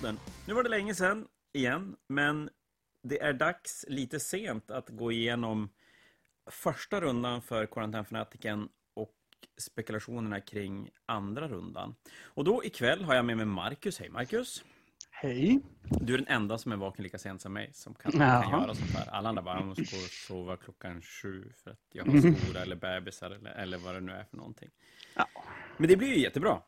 Fanatic-podden. Nu var det länge sedan igen, men det är dags lite sent att gå igenom första rundan för Quarantine Fanatiken och spekulationerna kring andra rundan. Och då ikväll har jag med mig Marcus. Hej Marcus! Hej! Du är den enda som är vaken lika sent som mig som kan, kan göra sånt här. Alla andra bara, jag måste gå och sova klockan sju för att jag har skola eller bebisar eller, eller vad det nu är för någonting. Ja. Men det blir ju jättebra.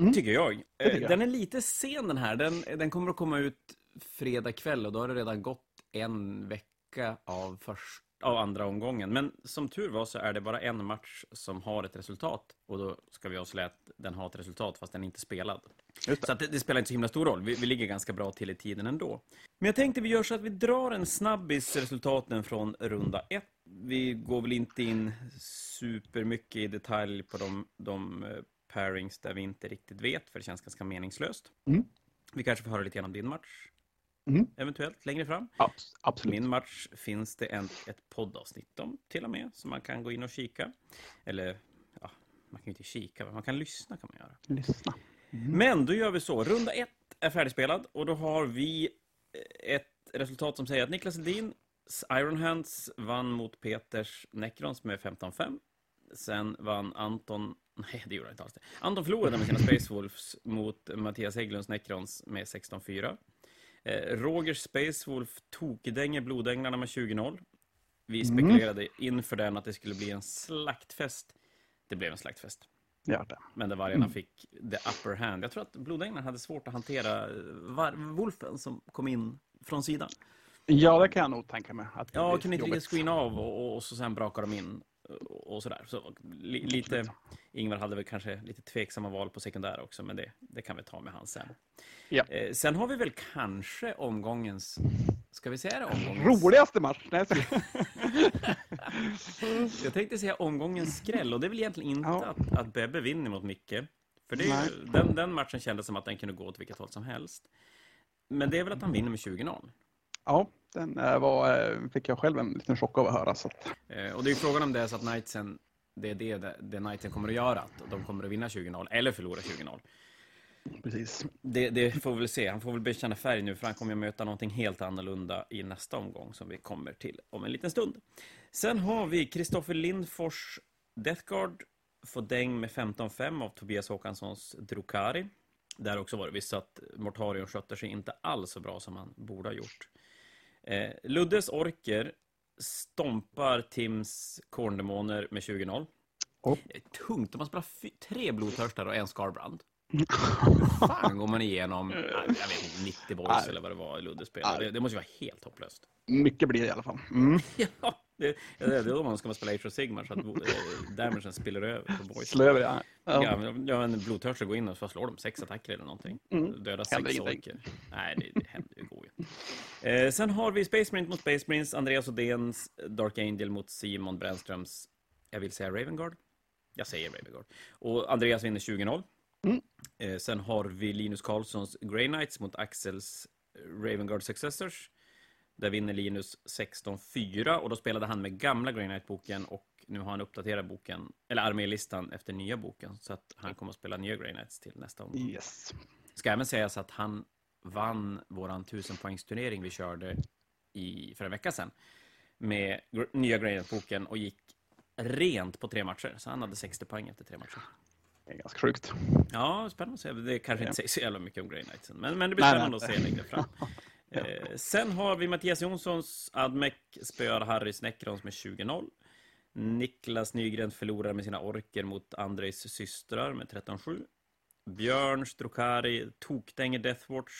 Mm. Tycker jag. Eh, jag. Den är lite sen den här. Den, den kommer att komma ut fredag kväll och då har det redan gått en vecka av, först, av andra omgången. Men som tur var så är det bara en match som har ett resultat. Och då ska vi avslöja att den har ett resultat fast den är inte spelad. Så det, det spelar inte så himla stor roll. Vi, vi ligger ganska bra till i tiden ändå. Men jag tänkte vi gör så att vi drar en snabbis resultaten från runda ett. Vi går väl inte in supermycket i detalj på de, de eh, pairings där vi inte riktigt vet, för det känns ganska meningslöst. Mm. Vi kanske får höra lite grann om din match, Mm. eventuellt, längre fram. Abs- absolut. Min match finns det en, ett poddavsnitt om, till och med, som man kan gå in och kika. Eller, ja, man kan ju inte kika, men man kan lyssna kan man göra. Lyssna. Men då gör vi så. Runda ett är färdigspelad och då har vi eh, ett resultat som säger att Niklas Edins Iron Hands vann mot Peters Necrons med 15-5. Sen vann Anton... Nej, det gjorde han inte alls det. Anton förlorade med sina Space Wolves mot Mattias Hägglunds Necrons med 16-4. Eh, Rogers Space Wolf tokdänger Blodänglarna med 20-0. Vi spekulerade inför den att det skulle bli en slaktfest. Det blev en slaktfest. Det. Men där vargarna fick the upper hand. Jag tror att blodänglarna hade svårt att hantera var- Wolfen som kom in från sidan. Ja, det kan jag nog tänka mig. Att Ja, kunde inte riktigt screena av och, och, och så sen brakade de in och, sådär. Så li, lite, Ingvar hade väl kanske lite tveksamma val på sekundär också, men det, det kan vi ta med han sen. Ja. Eh, sen har vi väl kanske omgångens, ska vi säga det omgångens? Roligaste match! Nej, jag tänkte säga omgångens skräll och det är väl egentligen inte Ja. att, att Bebbe vinner mot Micke. För det ju- den, den matchen kändes som att den kunde gå åt vilket håll som helst. Men det är väl att han vinner med 20-0. ja, den eh, var, eh, fick jag själv en liten chock av att höra. Så att, Eh, och det är ju frågan om det är så att Knightsen, det är det, det, Knightsen kommer att göra. Att de kommer att vinna 20-0 eller förlora 20-0. precis. Det, det får vi väl se. Han får väl bekänna färg nu för han kommer att möta någonting helt annorlunda i nästa omgång som vi kommer till om en liten stund. Sen har vi Kristoffer Lindfors Deathguard får däng med 15-5 av Tobias Håkanssons Drukari. Där också var det visst att Mortarion skötte sig inte alls så bra som han borde ha gjort. Eh, Luddes Orker stompar Tims Korndemoner med 20-0. Oh. Det är tungt. De har spelat tre blodtörstar och en Scarbrand. Hur fan går man igenom, jag vet inte, 90 boys eller vad det var i Luddes spel? Nej. Det, det måste ju vara helt hopplöst. Mycket blir det i alla fall. Mm. Ja, det, det är då man ska man spela Age of Sigmar så att eh, damagen spiller över på boys. Slöver jag. Ja. Ja, men- ja, en blodtörstig går in och så slår de sex attacker eller någonting. Mm. Sex orker. Nej, det, det händer ju. Eh, sen har vi Space Marines mot Space Marines, Andreas Odéns Dark Angel mot Simon Brännströms, jag vill säga Ravengard. Jag säger Ravengard. Och Andreas vinner 20-0. Mm. Eh, sen har vi Linus Karlssons Grey Knights mot Axels Ravengard Successors. Där vinner Linus 16-4 och då spelade han med gamla Grey Knight-boken och nu har han uppdaterat boken, eller armélistan efter nya boken. Så att han kommer att spela nya Grey Knights till nästa omgång. Yes. Ska även sägas att han vann våran 1000-poängsturnering vi körde i, för en vecka sedan. Med nya Grey Knight-boken och gick rent på tre matcher. Så han hade 60 poäng efter tre matcher. Det är ganska sjukt. Ja, spännande att se. Det kanske inte säger så jävla mycket om Grey Knightsen, men, men det blir Nej, spännande nej. att se längre fram. eh, sen har vi Mattias Jonssons Admec spöar Harrys Necrons med 20-0. Niklas Nygren förlorar med sina orker mot Andrejs systrar med 13-7. Björn Strokari tokdänger Deathwatch.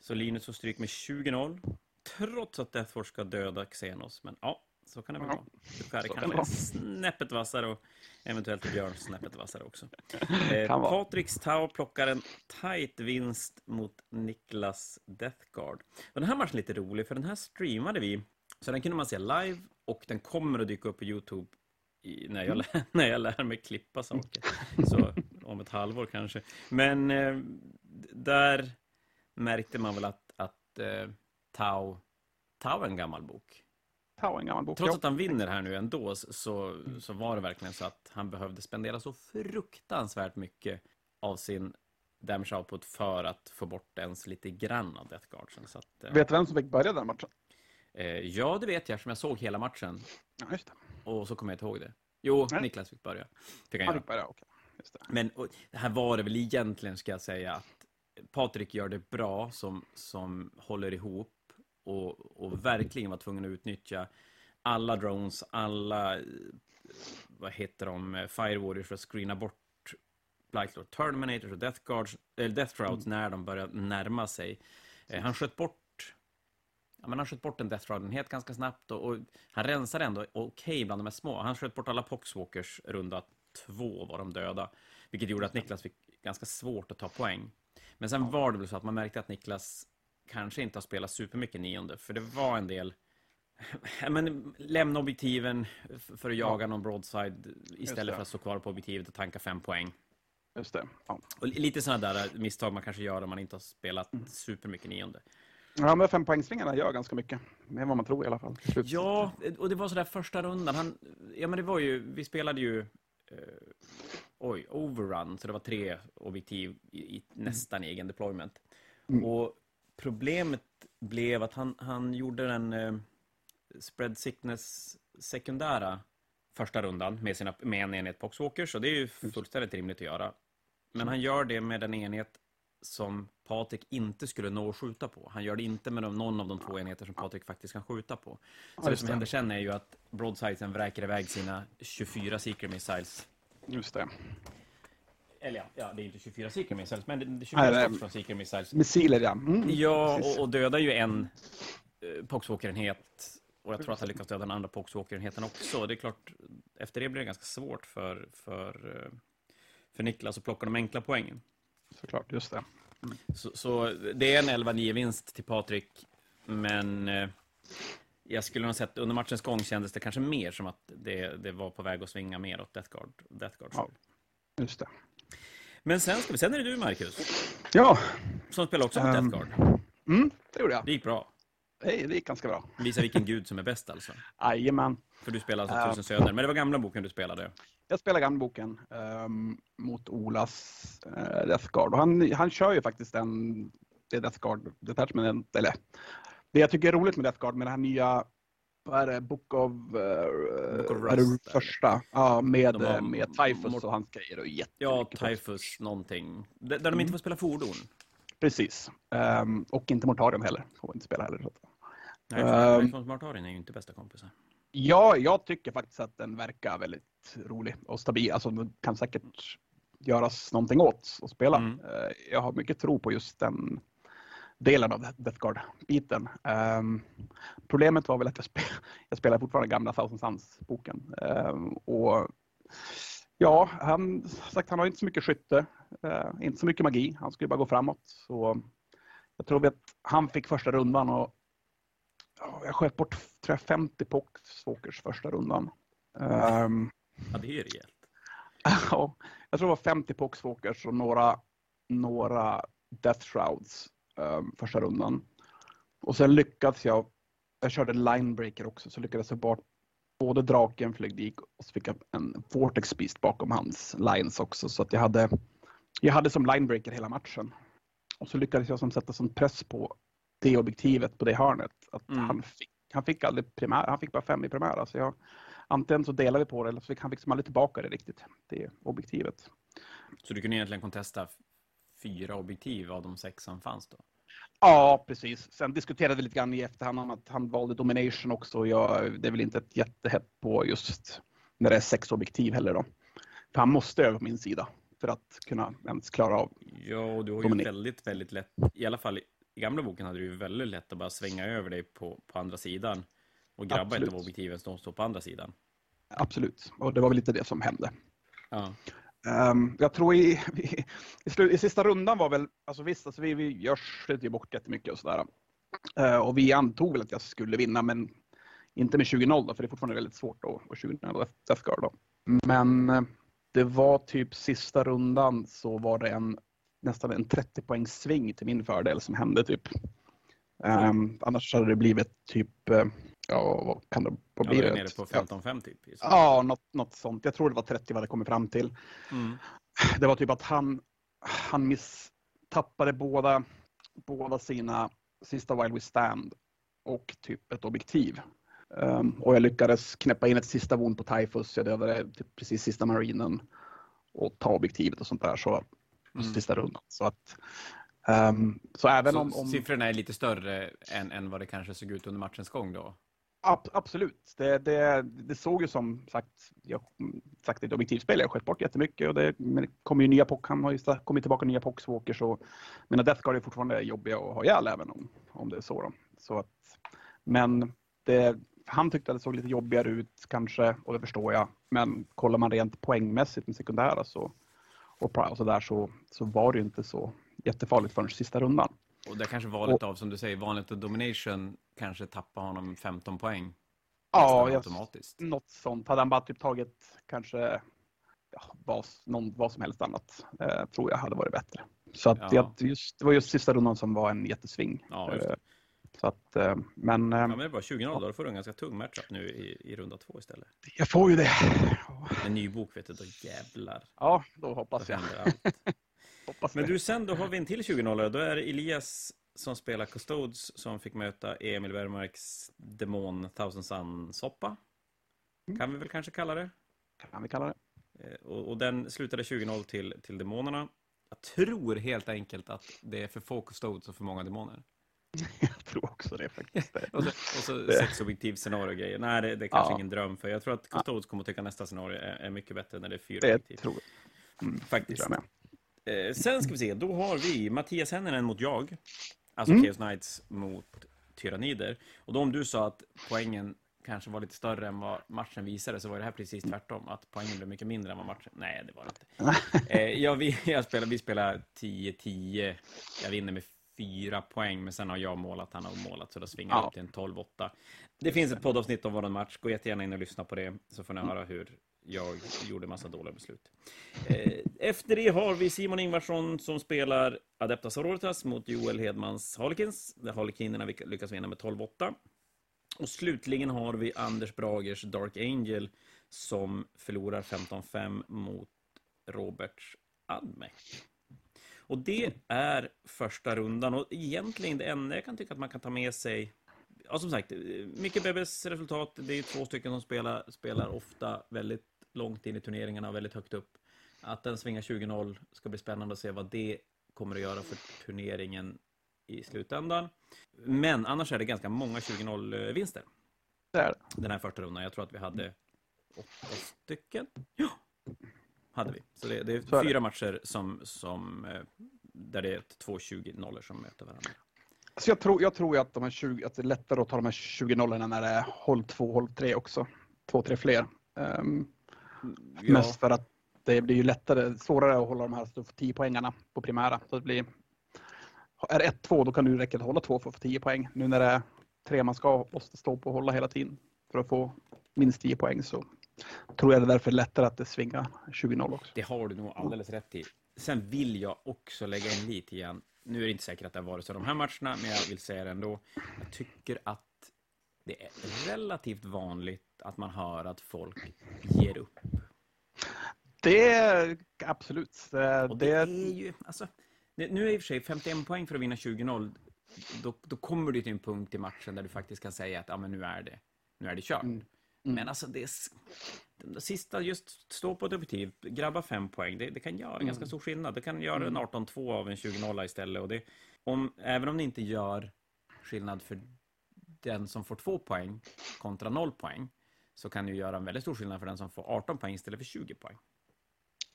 Så Linus får stryk med 20-0. Trots att Deathwatch ska döda Xenos. Men ja, så kan det väl vara. Strokari kan kanske är snäppet vassare och eventuellt Björn snäppet vassare också. Eh, Kan vara. Patricks Tau plockar en tight vinst mot Niklas Deathguard. Och den här matchen är lite rolig, för den här streamade vi. Så den kunde man se live och den kommer att dyka upp på Youtube i, när, jag, lär- när jag lär mig klippa saker. Så om ett halvår kanske. Men eh, där märkte man väl att, att eh, Tau, Tau är en gammal bok. Ta en gammal bok. Trots Ja. att han vinner här nu ändå så, så var det verkligen så att han behövde spendera så fruktansvärt mycket av sin damage output för att få bort ens lite grann av Death Guardsen. Så att, eh, Vet du vem som fick börja den matchen? eh, ja, det vet jag, som jag såg hela matchen. Ja. Och så kommer jag inte ihåg det. Jo, Nej. Niklas fick börja. Fick han Han fick börja, okej. Men och, här var det väl egentligen, ska jag säga, att Patrik gör det bra som, som håller ihop och, och verkligen var tvungen att utnyttja alla drones, alla, vad heter de, Fire Warriors för att screena bort Blightlord Terminators och Death Guards, eller Death Shrouds när de började närma sig. Eh, han sköt bort Ja, men han sköt bort en Death Shroud-enhet ganska snabbt och, och han rensade ändå okej bland de här små. Han sköt bort alla Poxwalkers runda två var de döda. Vilket gjorde att Niklas fick ganska svårt att ta poäng. Men sen var det väl så att man märkte att Niklas kanske inte har spelat supermycket nionde, för det var en del men lämna objektiven för att jaga någon broadside istället för att stå kvar på objektivet och tanka fem poäng. Just det. Ja. Och li- lite sådana där misstag man kanske gör om man inte har spelat supermycket nionde. Ja, men fempoängsringarna gör ganska mycket. Mer än vad man tror i alla fall. Ja, och det var sådär första rundan. Han, ja, men det var ju, vi spelade ju, eh, oj, overrun, så det var tre objektiv i, i nästan egen deployment. Mm. Och problemet blev att han, han gjorde den eh, spread sickness sekundära första rundan med, sina, med en enhet Poxwalkers, och det är ju fullständigt rimligt att göra. Men han gör det med en enhet som Patrik inte skulle nå att skjuta på. Han gör det inte med någon av de två enheter som Patrik faktiskt kan skjuta på. Så det just som det. händer sen är ju att broadsidesen vräker iväg sina 24 Seeker Missiles. Just det. Eller ja, ja det är inte 24 Seeker Missiles, men det är 24 Nej, nej. skott från Seeker Missiles. Missiler, ja. Mm. Ja, Precis. och, och dödar ju en uh, Poxwalker-enhet. Och jag tror att han lyckas döda den andra Poxwalker-enheten också. Det är klart, efter det blir det ganska svårt för, för, eh, för Niklas att plocka de enkla poängen. Såklart, just det. Så, så det är en 11-9-vinst till Patrik, men eh, jag skulle nog sett under matchens gång kändes det kanske mer som att det, det var på väg att svinga mer åt Death Guard. Death Guards Ja. Just det. Men sen, ska vi, sen är det du, Marcus, Ja, som spelar också mot Ehm. Death Guard. mm, det gjorde jag. Det gick bra. Hej, det gick ganska bra. Visa vilken gud som är bäst alltså. Jajamän. För du spelar alltså Ja. Tusen Söner, men det var gamla boken du spelade. Jag spelar gammelboken um, mot Olas uh, Death Guard. Och han, han kör ju faktiskt en det Death Guard detachment, eller det jag tycker är roligt med Death Guard med det här nya vad är det, Book of, uh, Book of är det Rust, första, ja med, har eh, med Typhus och hans grejer och Ja. Typhus någonting. Där, där de Mm. inte får spela fordon. Precis. Ehm, och inte Mortarium heller, får inte spela heller. Nej, Ehm. um, Martarin är ju inte bästa kompisar. Ja, jag tycker faktiskt att den verkar väldigt rolig och stabil. Alltså, det kan säkert göras någonting åt att spela. Mm. Eh, Jag har mycket tro på just den delen av Death Guard-biten. Ehm, problemet var väl att jag, spe jag spelar fortfarande gamla Thousand Suns-boken. Ehm, och ja, han, sagt, han har inte så mycket skytte, eh, inte så mycket magi. Han skulle bara gå framåt. Så jag tror att han fick första rundan och jag sköt bort tror jag, 50 Poxwalkers första rundan. Ehm, Ja, det är ju rejält. Ja, jag tror det var 50 Poxwalkers och några, några Death Shrouds um, första rundan. Och sen lyckades jag, jag körde Linebreaker också, så lyckades jag bort både draken flög dit och så fick jag en Vortex Beast bakom hans lines också. Så att jag hade, jag hade som Linebreaker hela matchen. Och så lyckades jag som sätta sån press på det objektivet, på det hörnet, att Mm. han, fick, han fick aldrig primär, han fick bara fem i primära. Så jag, antingen så delade vi på det eller så fick han fick som aldrig tillbaka det riktigt, det objektivet. Så du kunde egentligen kontesta fyra objektiv av de sex som fanns då? Ja, precis. Sen diskuterade vi lite grann i efterhand om att han valde Domination också. och Jag, det är väl inte ett jättehett på just när det är sex objektiv heller då. För han måste över på min sida för att kunna ens klara av. Ja, och du har ju väldigt, väldigt lätt, i alla fall i gamla boken hade du ju väldigt lätt att bara svänga över dig på, på andra sidan och grabba ett Absolut. av objektiven som står på andra sidan. Absolut, och det var väl lite det som hände. Ja. Ehm, jag tror i, i, i, slu, i sista rundan var väl, alltså visst, alltså vi, vi sköt ju bort jättemycket och sådär. Uh, och vi antog väl att jag skulle vinna, men inte med 20-0 då, för det är fortfarande väldigt svårt att 20-0 Death Guard då. Men eh, det var typ sista rundan så var det en nästan en 30 poängs sving till min fördel som hände typ. Ehm, annars hade det blivit typ, eh, ja vad kan det, vad Ja, blir du är det? nere på Ja. 15-5 typ. just. Ja, något, något sånt. Jag tror det var 30 vi hade kommit fram till. Mm. Det var typ att han, han miss, tappade båda, båda sina sista While We Stand och typ ett objektiv. Um, och jag lyckades knäppa in ett sista von på Typhus. Jag dödade typ precis sista marinen och ta objektivet och sånt där. Så mm. sista rundan. Så att um, så även så om, om... Siffrorna är lite större än, än vad det kanske såg ut under matchens gång då? Ab absolut. Det, det, det, såg ju som sagt, jag sagt ett objektivspel. Jag har skett bort jättemycket och det kommer ju nya pock. Han har ju kommit tillbaka nya pockswalkers så mina Death Guard är fortfarande jobbiga att ha ihjäl även om, om det är så. Då. så att, men det, han tyckte att det såg lite jobbigare ut kanske och det förstår jag. Men kollar man rent poängmässigt med sekundära så och, och så där så, så var det ju inte så jättefarligt förrän sista rundan. Och där kanske valet och, av, som du säger, vanligt och domination kanske tappar honom 15 poäng. Ja, automatiskt. något sånt. Hade han bara typ tagit kanske ja, vad, någon, vad som helst annat, eh, tror jag hade varit bättre. Så att ja. det, just, det var just sista rundan som var en jättesving. Ja, eh, så att, eh, men... Eh, ja, men det är bara 20 0 då får du en ganska tung matchup nu i, i runda två istället. Jag får ju det. En ny bok, vet du, då jävlar. Ja, då hoppas då jag. hoppas men du, sen då har vi en till 20 0 Då är det Elias som spelar Custodes som fick möta Emil Wermarks Demon Thousand Sun-soppa. Mm. Kan vi väl kanske kalla det? Kan vi kalla det. Eh, och, och den slutade 20-0 till, till Demonerna. Jag tror helt enkelt att det är för få Custodes och för många demoner. Också det faktiskt. och så, och så det. sexobjektiv scenario grejer. Nej, det, det är kanske ja. ingen dröm för jag tror att Custodes kommer att tycka nästa scenario är, är mycket bättre när det är fyra det objektiv. Tror jag. Mm, faktiskt. Jag eh, sen ska vi se, då har vi Mattias Henninen mot jag. Alltså mm. Chaos Knights mot Tyrannider. Och då om du sa att poängen kanske var lite större än vad matchen visade så var det här precis tvärtom. Att poängen blev mycket mindre än vad matchen... Nej, det var det inte. eh, ja, vi, jag spelar, vi spelar 10-10. Jag vinner med fyra poäng, men sen har jag målat, han har målat, så då svingar ja. upp till en 12-8. Det finns ett poddavsnitt om vår match, gå jättegärna in och lyssna på det, så får ni höra hur jag gjorde massa dåliga beslut. Eh, efter det har vi Simon Ingvarsson som spelar Adeptas Auroritas mot Joel Hedmans Harlequins, där Harlequinerna lyckas vinna med 12-8. Och slutligen har vi Anders Bragers Dark Angel som förlorar 15-5 mot Roberts Admec. Och det är första rundan och egentligen det enda jag kan tycka att man kan ta med sig Ja, som sagt, mycket Bebes resultat. Det är två stycken som spelar, spelar ofta väldigt långt in i turneringarna och väldigt högt upp. Att den svingar 20-0 ska bli spännande att se vad det kommer att göra för turneringen i slutändan. Men annars är det ganska många 20-0 vinster. Det är det. Den här första rundan. Jag tror att vi hade åtta stycken. Ja, hade vi. Så det, det är Så fyra är matcher som, som, eh, där det är två 20-0 som möter varandra. Så jag tror, jag tror att, de här 20, att det är lättare att ta de här 20 nollorna när det är håll 2, håll 3 också. Två, tre fler. Um, ja. Mest för att det blir ju lättare, svårare att hålla de här så 10 poängarna på primära. Så det blir, är det 1-2 då kan det räcka att hålla 2 för att få 10 poäng. Nu när det är tre man ska måste stå på och hålla hela tiden för att få minst 10 poäng så tror jag det är därför lättare att det svingar 20-0 också. Det har du nog alldeles rätt i. Sen vill jag också lägga in lite igen. Nu är det inte säkert att det har varit så de här matcherna, men jag vill säga det ändå. Jag tycker att det är relativt vanligt att man hör att folk ger upp. Det är absolut. Och det, är ju, alltså, nu är i och för sig 51 poäng för att vinna 20-0. Då, då kommer du till en punkt i matchen där du faktiskt kan säga att ja, men nu är det, nu är det kört. Mm. Mm. Men alltså det, det sista, just stå på ett objektiv, grabba fem poäng, det, det kan göra mm. ganska stor skillnad. Det kan göra en 18-2 mm. av en 20-0 istället. Och det, om, även om det inte gör skillnad för den som får två poäng kontra noll poäng, så kan det göra en väldigt stor skillnad för den som får 18 poäng istället för 20 poäng.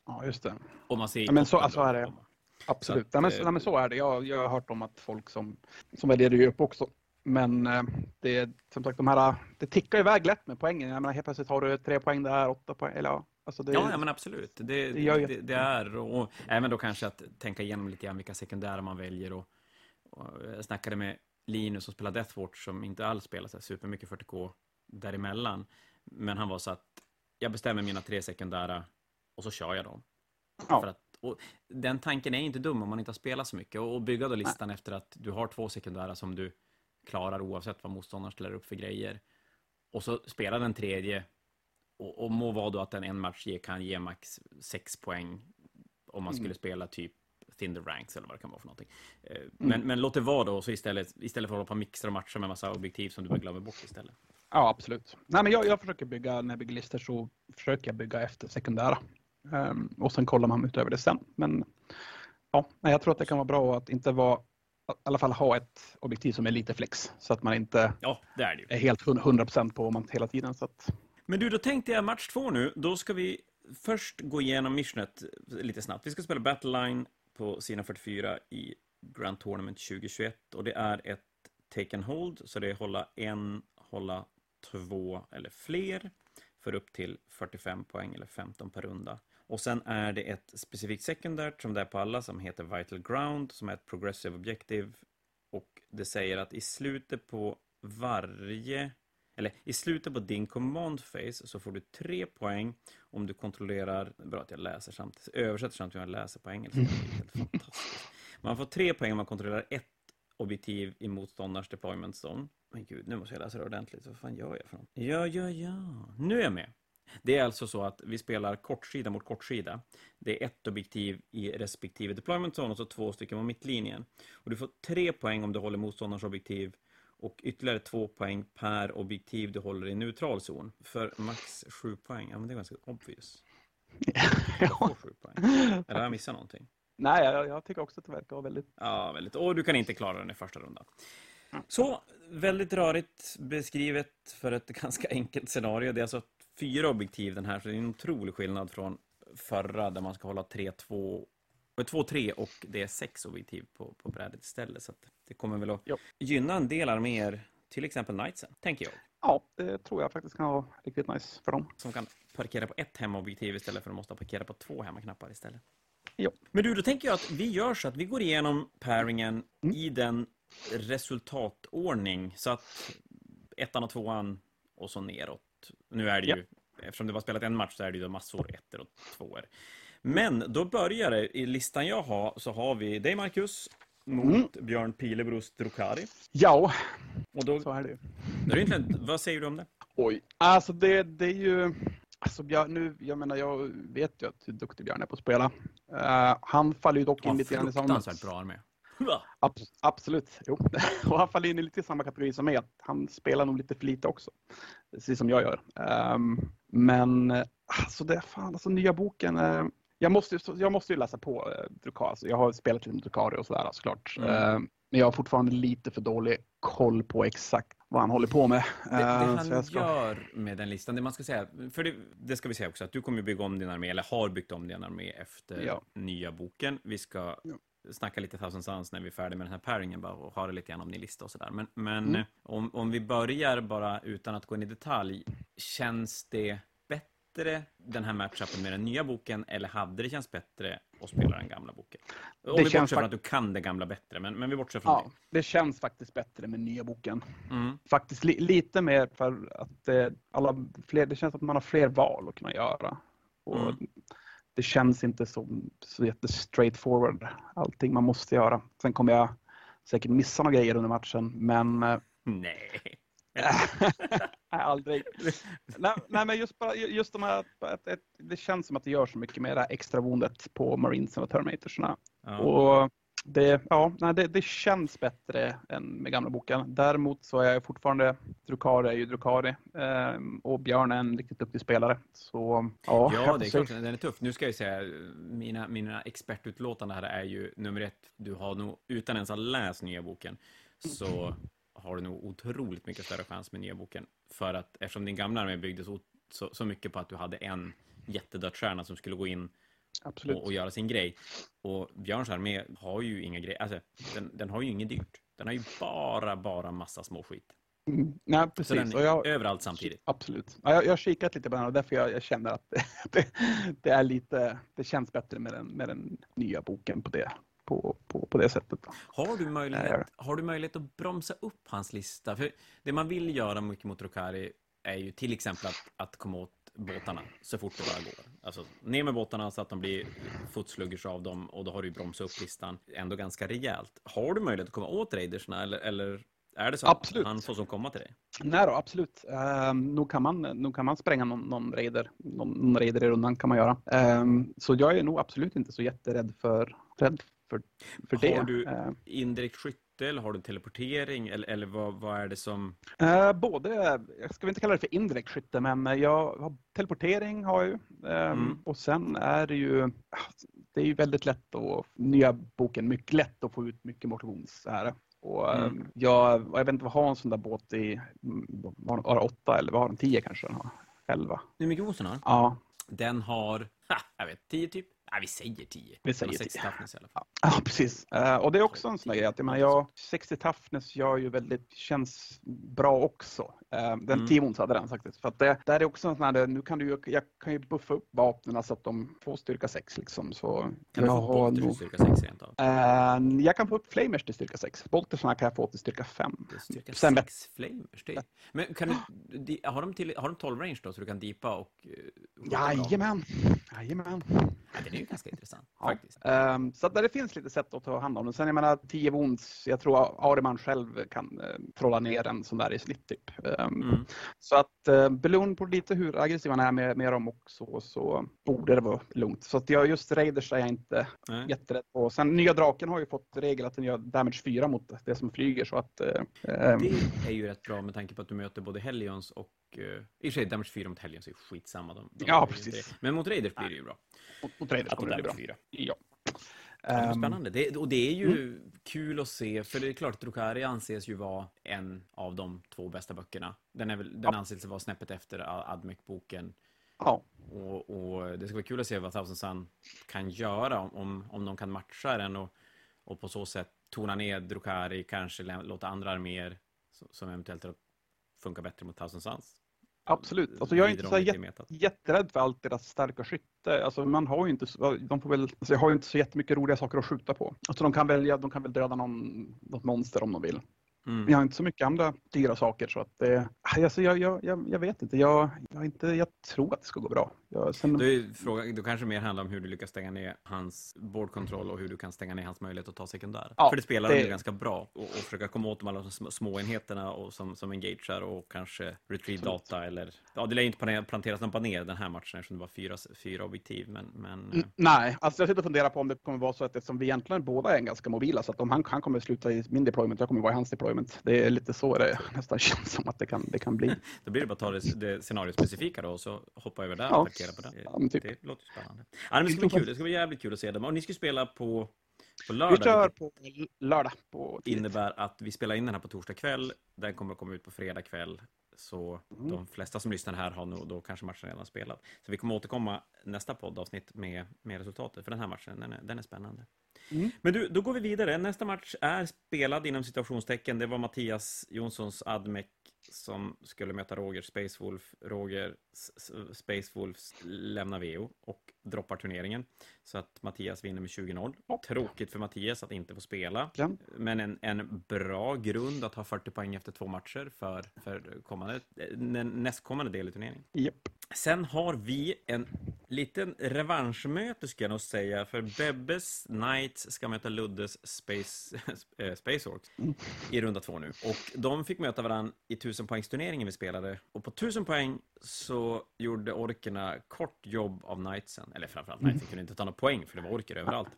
Ja, just det. Om man ser ja, men så, alltså är det. Absolut. Så att, nej, men, nej, men så är det. Jag, jag har hört om att folk som, som det upp också. Men eh, det, som sagt, de här, det tickar iväg lätt med poängen. Jag menar, helt plötsligt har du tre poäng där, åtta poäng. Eller, ja, alltså det, ja, ja, men absolut. Det, det, det, det, är, och även då kanske att tänka igenom lite grann vilka sekundära man väljer. Och, och jag snackade med Linus som spelar Deathwatch som inte alls spelar så supermycket 40K däremellan. Men han var så att jag bestämmer mina tre sekundära och så kör jag dem. Ja. För att, och den tanken är inte dum om man inte har spelat så mycket. Och bygga då listan Nej. efter att du har två sekundära som du klarar oavsett vad motståndaren ställer upp för grejer. Och så spelar den tredje och, och må vara då att den en match ge, kan ge max sex poäng om man mm. skulle spela typ thin the ranks eller vad det kan vara för någonting. Eh, men, mm. men låt det vara då, så istället, istället för att hålla på och mixa och matcha med massa objektiv som du bara glömmer bort istället. Ja, absolut. Nej, men jag, jag försöker bygga, när jag bygger listor så försöker jag bygga efter sekundära. Um, och sen kollar man utöver det sen. Men ja, jag tror att det kan vara bra att inte vara i alla fall ha ett objektiv som är lite flex så att man inte ja, det är, det. är helt 100% på man hela tiden. Så att... Men du, då tänkte jag match två nu. Då ska vi först gå igenom missionet lite snabbt. Vi ska spela Battleline på sina 44 i Grand Tournament 2021 och det är ett take and hold, så det är hålla en, hålla två eller fler för upp till 45 poäng eller 15 per runda. Och sen är det ett specifikt sekundärt som det är på alla som heter Vital Ground som är ett progressive objective och det säger att i slutet på varje eller i slutet på din command phase så får du tre poäng om du kontrollerar, bra att jag läser samtidigt, översätter samtidigt som jag läser på engelska. Det är helt fantastiskt. Man får tre poäng om man kontrollerar ett objektiv i motståndarens deployment zone. Men gud, nu måste jag läsa det ordentligt. Vad fan gör jag för något? Ja, ja, ja. Nu är jag med. Det är alltså så att vi spelar kortsida mot kortsida. Det är ett objektiv i respektive deployment zone och så två stycken på mittlinjen. Och du får tre poäng om du håller motståndarens objektiv och ytterligare två poäng per objektiv du håller i neutral zon. För max sju poäng. Ja, men det är ganska obvious. ja. sju poäng. Eller har jag missat någonting? Nej, jag, jag, tycker också att det verkar väldigt... Ja, väldigt. Och du kan inte klara den i första rundan. Så, väldigt rörigt beskrivet för ett ganska enkelt scenario. Det är alltså fyra objektiv den här, så det är en otrolig skillnad från förra där man ska hålla 3-2 2-3 och det är sex objektiv på, på brädet istället. Så det kommer väl att jo. gynna en del arméer, till exempel Knightsen, tänker jag. Ja, det tror jag faktiskt kan vara riktigt nice för dem. Som kan parkera på ett hemobjektiv istället för att måste parkera på två hemmaknappar istället. Jo. Men du, då tänker jag att vi gör så att vi går igenom pairingen mm. i den resultatordning så att ettan och tvåan och så neråt. Nu är det ju, eftersom det var spelat en match så är det ju massor ettor och tvåor. Men då börjar det, i listan jag har, så har vi dig Marcus, mot mm. Björn Pilebros Drukari. Ja, och då, så är det ju. Egentligen, vad säger du om det? Oj, alltså det, det är ju... Alltså Björn, nu, jag menar, jag vet ju att hur duktig Björn är på att spela. Uh, han faller ju dock in lite grann i samma... Fruktansvärt bra armé. Abs absolut, jo. Och han faller in i lite samma kategori som mig. Han spelar nog lite för lite också. Precis som jag gör. Um, men alltså det, fan, alltså nya boken. Uh, jag måste, jag måste ju läsa på eh, Drukari. Alltså, jag har spelat lite Drukari och sådär såklart. Mm. Uh, men jag har fortfarande lite för dålig koll på exakt vad han håller på med. Det, det uh, han ska... gör med den listan, det man ska säga, för det, det, ska vi säga också, att du kommer bygga om din armé, eller har byggt om din armé efter ja. nya boken. Vi ska ja snacka lite Thousand Suns när vi är färdiga med den här pairingen bara och ha det lite grann om din lista och sådär. Men, men mm. om, om vi börjar bara utan att gå in i detalj, känns det bättre den här matchupen med den nya boken eller hade det känts bättre att spela den gamla boken? Om det vi bortser från att du kan det gamla bättre, men, men vi bortser från ja, det. Det känns faktiskt bättre med nya boken. Mm. Faktiskt li lite mer för att eh, alla fler, det känns att man har fler val att kunna göra. Och mm det känns inte som så jätte straightforward allting man måste göra. Sen kommer jag säkert missa några grejer under matchen, men... Eh, nej. nej, aldrig. nej, nej, men just, bara, just de här, att, det känns som att det gör så mycket med det här extra vondet på Marinesen och Terminatorsna. Ja. Och det, ja, det, det, känns bättre än med gamla boken. Däremot så är jag fortfarande, Drukari är ju Drukari eh, och Björn är en riktigt duktig spelare. Så, ja, ja det är klart, den är tuff. Nu ska jag säga, mina, mina expertutlåtanden här är ju nummer ett, du har nog, utan ens att läsa nya boken, så har du nog otroligt mycket större chans med nya boken. För att eftersom din gamla armé byggdes så, så, så mycket på att du hade en jättedödsstjärna som skulle gå in och, och, göra sin grej. Och Björns armé har ju inga grejer, alltså den, den har ju inget dyrt. Den har ju bara, bara massa små skit. Mm, nej, precis. Är jag, överallt samtidigt. Absolut. Ja, jag, jag har kikat lite på den och därför jag, jag känner att det, det, är lite, det känns bättre med den, med den nya boken på det, på, på, på det sättet. Har du, möjlighet, har du möjlighet att bromsa upp hans lista? För det man vill göra mycket mot Rokari är ju till exempel att, att komma åt båtarna så fort det bara går. Alltså ner med båtarna så att de blir footsluggers av dem och då har du bromsat upp listan ändå ganska rejält. Har du möjlighet att komma åt raidersna eller, eller är det så absolut. att han får som komma till dig? Nej då, absolut. Uh, nog, kan man, nog kan man spränga någon, någon raider. Någon, någon raider i rundan kan man göra. Um, så jag är nog absolut inte så jätterädd för, rädd för, för det. Har du Eh, indirekt skytte eller har du teleportering eller, eller vad, vad är det som... Eh, både, jag ska inte kalla det för indirekt skytte, men jag har teleportering har jag ju. Eh, Mm. Och sen är det ju, det är ju väldigt lätt att, nya boken, mycket lätt att få ut mycket motions här. Och eh, Mm. jag, jag vet inte vad har en sån där båt i, har den, åtta eller vad har den, tio kanske den har? Elva? Hur mycket osen har? Ja, Den har, ha, jag vet, 10 typ? Nej, vi säger 10. Vi säger Den har 60 10. toughness i alla fall. Ja, precis. Eh, och det är också en sån där grej att jag menar, jag, 60 toughness gör ju väldigt, känns bra också. Uh, den Mm. 10 ons hade den faktiskt. För att det, där är också en sån här, nu kan du ju, jag kan ju buffa upp vapnen så att de får styrka 6 liksom. Så Kan jag du få bolter till styrka 6 rent av? Eh, jag kan få upp flamers till styrka 6. Boltersarna kan jag få till styrka 5. Det är Styrka Sen- 6 flamers, det. Men kan du, har de, till, har de 12 range då så du kan deepa och... eh? Jajamän, jajamän. Ja, den är ganska intressant Ja. faktiskt. Ehm, så att det finns lite sätt att ta hand om den. Sen jag menar 10 wounds, jag tror Ariman själv kan uh, trolla ner en sån där i snitt typ. Ehm, Mm. Så att uh, beroende på lite hur aggressiv han är med, med dem också så borde det vara lugnt. Så att jag, just Raiders är jag inte Nej. jätterädd på. Sen nya draken har ju fått regel att den gör damage 4 mot det som flyger så att... eh, ehm, Det är ju rätt bra med tanke på att du möter både Hellions och... Uh, I och för sig, Damage 4 mot Hellions är skitsamma. De, de Ja, precis. det. Men mot Raiders blir det ju bra. mot, mot Raiders Att de kommer det bli bra. 4. Ja. Ja, det är Ehm, spännande. Det, och det är ju kul att se, för det är klart, Drukari anses ju vara en av de två bästa böckerna. Den, är väl, den Ja. anses vara snäppet efter Admec-boken. ja. Och, och det ska vara kul att se vad Thousand Sun kan göra, om- om, om de kan matcha den och, och på så sätt tona ner Drukari, kanske låta andra arméer som- som eventuellt funkar bättre mot Thousand Suns. Absolut. Alltså jag är inte så jät- jätterädd för allt deras starka skytte. Alltså man har ju inte, de får väl, alltså jag har ju inte så jättemycket roliga saker att skjuta på. Alltså de kan välja, de kan väl döda någon, något monster om de vill. Mm. Men jag har inte så mycket andra dyra saker så att det, alltså jag, jag, jag, jag vet inte. Jag, jag, inte. jag tror att det ska gå bra. Jag, sen, Då, är frågan, då kanske mer handlar om hur du lyckas stänga ner hans board control och hur du kan stänga ner hans möjlighet att ta sekundär. Ja, För det spelar det- ganska bra och, och försöka komma åt de alla små, små enheterna och som, som engagear och kanske retrieve data eller... Ja, det lär ju inte planteras någon baner den här matchen eftersom det var fyra, fyra objektiv, men... men N- Nej, alltså jag sitter och funderar på om det kommer vara så att eftersom vi egentligen båda är ganska mobila så att om han, han kommer sluta i min deployment, jag kommer vara i hans deployment. Det är lite så det nästan känns som att det kan, det kan bli. då blir det bara att ta det, det scenariospecifika då och så hoppa över där och Ja. attackera på det. Ja, men typ. Det låter spännande. Ja, men det ska bli kul. Det ska bli jävligt kul att se dem. Och ni ska spela på, på Vi lördag. kör vilket på lördag. På tidigt. innebär att vi spelar in den här på torsdag kväll. Den kommer att komma ut på fredag kväll. Så Mm. de flesta som lyssnar här har nog då kanske matchen redan spelat. Så vi kommer återkomma nästa poddavsnitt med, med resultatet. För den här matchen, den är, den är spännande. Mm. Men du, då går vi vidare. Nästa match är spelad inom situationstecken. Det var Mattias Jonssons Admec som skulle möta Roger Space Wolf. Roger S- S- Space lämnar VO och droppar turneringen. Så att Mattias vinner med 20-0. Ja. Tråkigt för Mattias att inte få spela. Ja. Men en, en bra grund att ha 40 poäng efter två matcher för, för kommande, nä- nästkommande del i turneringen. Japp. Sen har vi en liten revanschmöte ska jag nog säga, för Bebbes Knights ska möta Luddes Space, äh, Space Orcs i runda två nu. Och de fick möta varandra i 1000 poängsturneringen vi spelade. Och på 1000 poäng så gjorde orkerna kort jobb av Knightsen. Eller framförallt Knightsen kunde inte ta några poäng för det var orker överallt.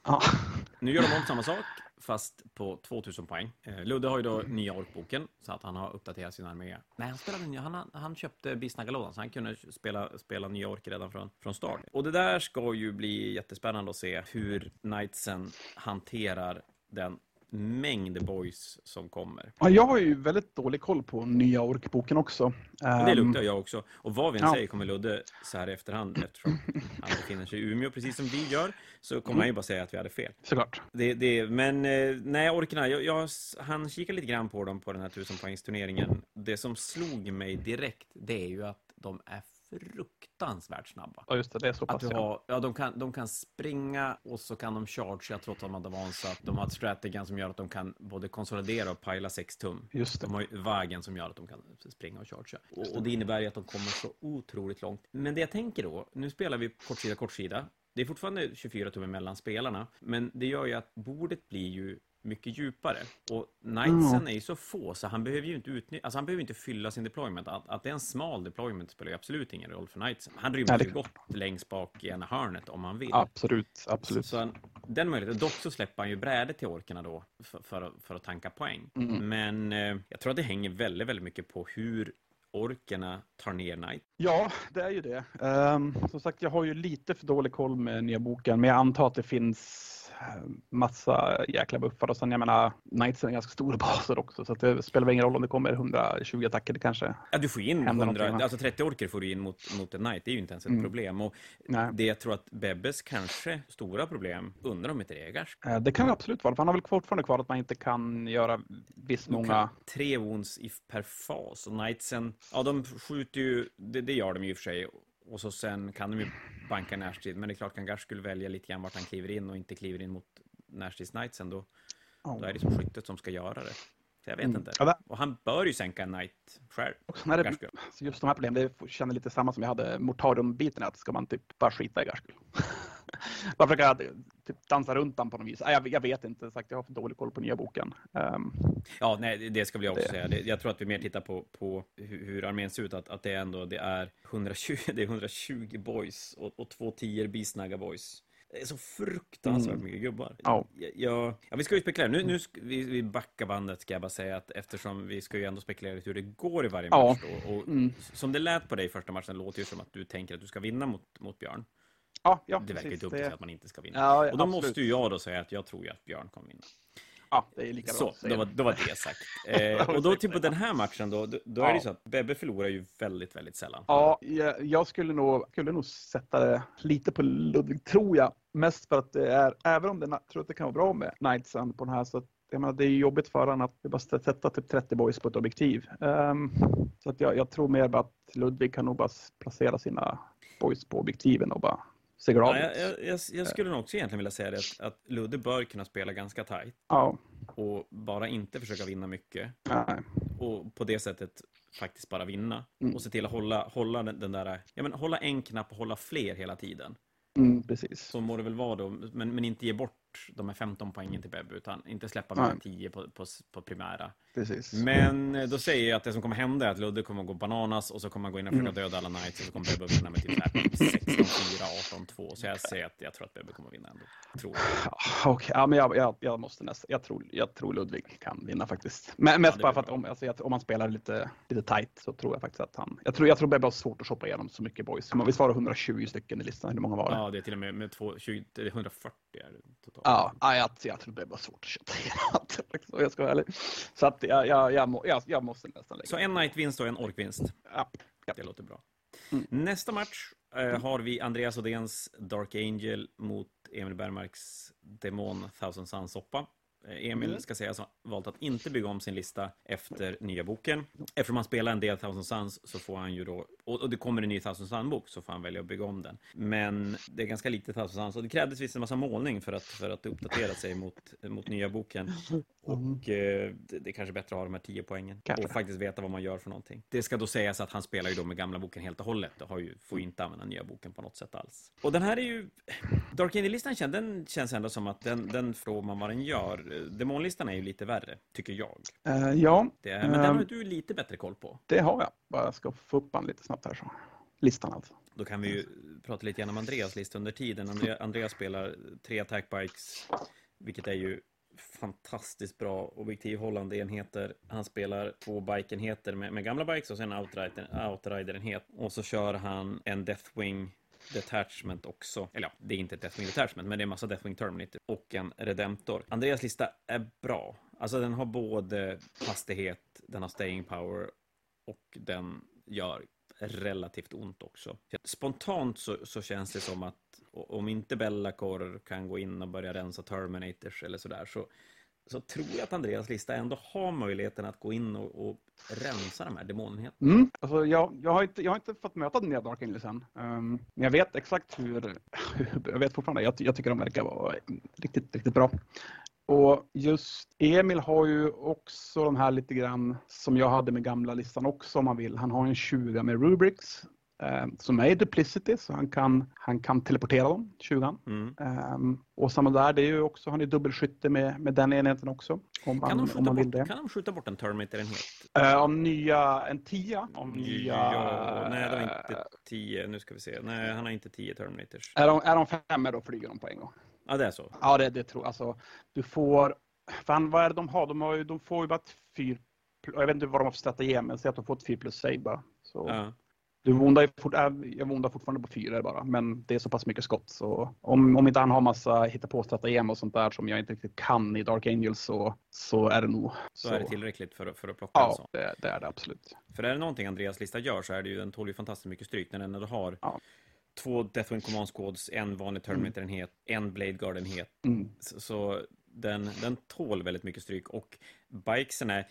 Nu gör de om samma sak, fast på 2000 poäng. Eh, Ludde har ju då nya orkboken, så att han har uppdaterat sin armé. Nej, han, spelade, nya- han, han köpte Bisnagalådan, så han kunde spela, spela nya orker redan från, från start. Och det där ska ju bli jättespännande att se hur Knightsen hanterar den mängd boys som kommer. Ja, jag har ju väldigt dålig koll på nya orkboken också. Det Ehm, luktar jag också. Och vad vi än Ja. säger kommer Ludde så här i efterhand, eftersom han befinner sig i Umeå precis som vi gör, så kommer han ju bara säga att vi hade fel. Såklart. Det, det, men eh, nej, orkerna, jag, jag, han kikar lite grann på dem på den här 1000-poängsturneringen. Det som slog mig direkt, det är ju att de är fruktansvärt snabba. Ja, just det. Det är så Att pass. du ja. har, ja, de, kan, de kan springa och så kan de chargea trots att de har advansat. De har strategan som gör att de kan både konsolidera och pila 6 tum. Just det. De har ju vägen som gör att de kan springa och chargea. Och, och det innebär ju att de kommer så otroligt långt. Men det jag tänker då, nu spelar vi kortsida, kortsida. Det är fortfarande 24 tum mellan spelarna, men det gör ju att bordet blir ju mycket djupare. Och Knightsen är ju så få, så han behöver ju inte utnyttja, alltså han behöver inte fylla sin deployment. Att, att det är en smal deployment spelar ju absolut ingen roll för Knightsen. Han rymmer Nej, det- ju gott längst bak i ena hörnet om han vill. Absolut. Så, Absolut. så han, den möjligheten. Dock så släpper han ju brädet till orkerna då för, för, för att tanka poäng. Mm. Men eh, jag tror att det hänger väldigt, väldigt mycket på hur orkerna tar ner Knight. Ja, det är ju det. Um, som sagt, jag har ju lite för dålig koll med nya boken, men jag antar att det finns massa jäkla buffar och sen jag menar, Knightsen är ganska stora baser också så det spelar väl ingen roll om det kommer 120 attacker det kanske. Ja, du får in Händer 100, någonting, va? alltså 30 orker får du in mot, mot en Knight, det är ju inte ens ett Mm. problem. Och Nej. det jag tror att Bebbes kanske stora problem, undrar om inte det är Garsk. Eh, Det kan absolut vara, för han har väl fortfarande kvar att man inte kan göra visst många... Tre wounds i, per fas och Knightsen, ja de skjuter ju, det, det gör de ju i och för sig. Och så sen kan de ju banka närstrid, men det är klart kan Garsk skulle välja lite grann vart han kliver in och inte kliver in mot närstrids Knightsen då, Ja. då är det som skyttet som ska göra det. Så jag vet Mm. inte. Och han bör ju sänka en Knight själv. Och sen är det, just de här problemen, det känner lite samma som jag hade Mortarium-biten, att ska man typ bara skita i Garskul? bara försöka typ dansa runt den på något vis. Jag, jag vet inte, sagt, jag har för dålig koll på nya boken. Ehm, Ja, nej, det ska jag också Det- säga. Det, jag tror att vi mer tittar på, på hur, hur armén ser ut, att, att det ändå det är 120, det är 120 boys och, och två tior bisnagga boys. Det är så fruktansvärt Mm. mycket gubbar. Ja. Jag, ja, vi ska ju spekulera. Nu, nu ska vi, vi backar bandet, ska jag bara säga, att eftersom vi ska ju ändå spekulera lite hur det går i varje Ja. match då. Och mm. som det lät på dig i första matchen, låter ju som att du tänker att du ska vinna mot, mot Björn. Ja, ja, det verkar ju dumt att säga att man inte ska vinna. Ja, och då absolut. måste ju jag då säga att jag tror ju att Björn kommer vinna. Ja, det är lika bra Så, då var, då var det sagt. Eh, och då till på ja. den här matchen då, då, då är det Ja. så att Bebbe förlorar ju väldigt, väldigt sällan. Ja, jag, jag skulle nog, skulle nog sätta det lite på Ludvig, tror jag. Mest för att det är, även om det, jag tror att det kan vara bra med Knightsen på den här, så att, jag menar, det är ju jobbigt för honom att bara sätta typ 30 boys på ett objektiv. Ehm, så att jag, jag tror mer att Ludvig kan nog bara placera sina boys på objektiven och bara se glad Ja, ut. jag, jag, jag, jag skulle nog också egentligen vilja säga det, att, att Ludde bör kunna spela ganska tajt Ja, och bara inte försöka vinna mycket nej. och på det sättet faktiskt bara vinna Mm. och se till att hålla, hålla den, den där, ja men hålla en knapp och hålla fler hela tiden. Mm, precis. Så må det väl vara då, men, men inte ge bort de här 15 poängen till Bebbe, utan inte släppa mer Nej. än 10 på, på, på primära. precis. Men eh, då säger jag att det som kommer hända är att Ludde kommer att gå bananas och så kommer han gå in och försöka Mm. döda alla knights och så kommer Bebbe vinna med typ så här 16-4, 18-2. Så jag säger att jag tror att Bebbe kommer att vinna ändå. Tror jag. Ja, Okej, ja, men jag, jag, jag måste nästan, jag tror, jag tror Ludvig kan vinna faktiskt. Men mest det bara för att om, alltså, om man spelar lite, lite tight så tror jag faktiskt att han, jag tror, jag tror Bebbe har svårt att shoppa igenom så mycket boys. Visst var det 120 stycken i listan? Hur många var det? Ja, det är till och med med två, 20, det är 140 är det totalt. Ja, ja jag, jag tror Bebbe har svårt att köpa igenom allt, faktiskt, om jag ska vara ärlig. Så att jag, jag, jag, jag, jag måste nästan lägga Så en knight-vinst och en ork-vinst. Ja, ja. Det låter bra. Mm. Nästa match eh, har vi Andreas Odéns Dark Angel mot Emil Bergmarks Demon Thousand Sun-soppa. Eh, Emil Mm. ska sägas ha valt att inte bygga om sin lista efter nya boken. Eftersom han spelar en del Thousand Suns så får han ju då, och och det kommer en ny Thousand Sun-bok så får han välja att bygga om den. Men det är ganska lite Thousand Suns och det krävdes visst en massa målning för att, för att uppdatera sig mot, mot nya boken. Och eh, det, det är kanske bättre att ha de här 10 poängen Kanske. och faktiskt veta vad man gör för någonting. Det ska då sägas att han spelar ju då med gamla boken helt och hållet och har ju, får ju inte använda nya boken på något sätt alls. Och den här är ju... Dark Angel-listan känns, den känns ändå som att den, den får man vad den gör. Demonlistan är ju lite värre, tycker jag. Eh, ja, Det men den har Ehm. du lite bättre koll på. det har jag. Bara jag ska få upp han lite snabbt här så. Listan alltså. Då kan vi ju prata lite grann om Andreas lista under tiden. Andreas spelar tre attackbikes, vilket är ju fantastiskt bra objektivhållande enheter. Han spelar två bike-enheter med, med gamla bikes och sen outrider- outrider-enhet. Och så kör han en Deathwing Detachment också. Eller ja, det är inte ett Deathwing Detachment, men det är en massa Deathwing Terminator och en Redemptor. Andreas lista är bra. Alltså den har både hastighet, den har staying power och den gör relativt ont också. Spontant så, så känns det som att om inte Bellacor kan gå in och börja rensa Terminators eller sådär så, så tror jag att Andreas lista ändå har möjligheten att gå in och, och rensa de här demonenheterna. Mm. Alltså, jag, jag, har inte, jag har inte fått möta den nya Dark Angels än. Um, ehm, men jag vet exakt hur, jag vet fortfarande, jag, jag tycker de verkar vara riktigt, riktigt bra. Och just Emil har ju också de här lite grann som jag hade med gamla listan också om man vill. Han har en 20 med Rubrics eh, som är duplicity så han kan, han kan teleportera dem, 20 Mm. um, Och samma där, det är ju också, han är dubbelskytte med, med den enheten också. Om man, Kan, de om man vill bort, det. kan de skjuta bort en Terminator-enhet? Eh, om nya, en tia. Om nya... Ja, nej, det var inte 10. Nu ska vi se. Nej, han har inte 10 Terminators. Är de, är de femmor då flyger de på en gång. Ja, det är så. Ja, det, det tror jag. Alltså, du får... Fan, vad är det de har? De, har ju, de får ju bara ett 4... Jag vet inte vad de har för strategi, men säg att de får ett 4 plus save bara. Så. Ja. Du vondar fort, äh, jag vondar fortfarande på fyra bara, men det är så pass mycket skott så om, om inte han har massa hitta på stratagem och sånt där som jag inte riktigt kan i Dark Angels så, så är det nog. Så, är det tillräckligt för, för att plocka en Ja, sån. det, det är det absolut. För är det någonting Andreas lista gör så är det ju, den tål ju fantastiskt mycket stryk när den ändå har Ja. Två Deathwind Command Squads, en vanlig Terminator-enhet, en Blade Guard-enhet. Mm. Så, så den, den tål väldigt mycket stryk och bikesen är,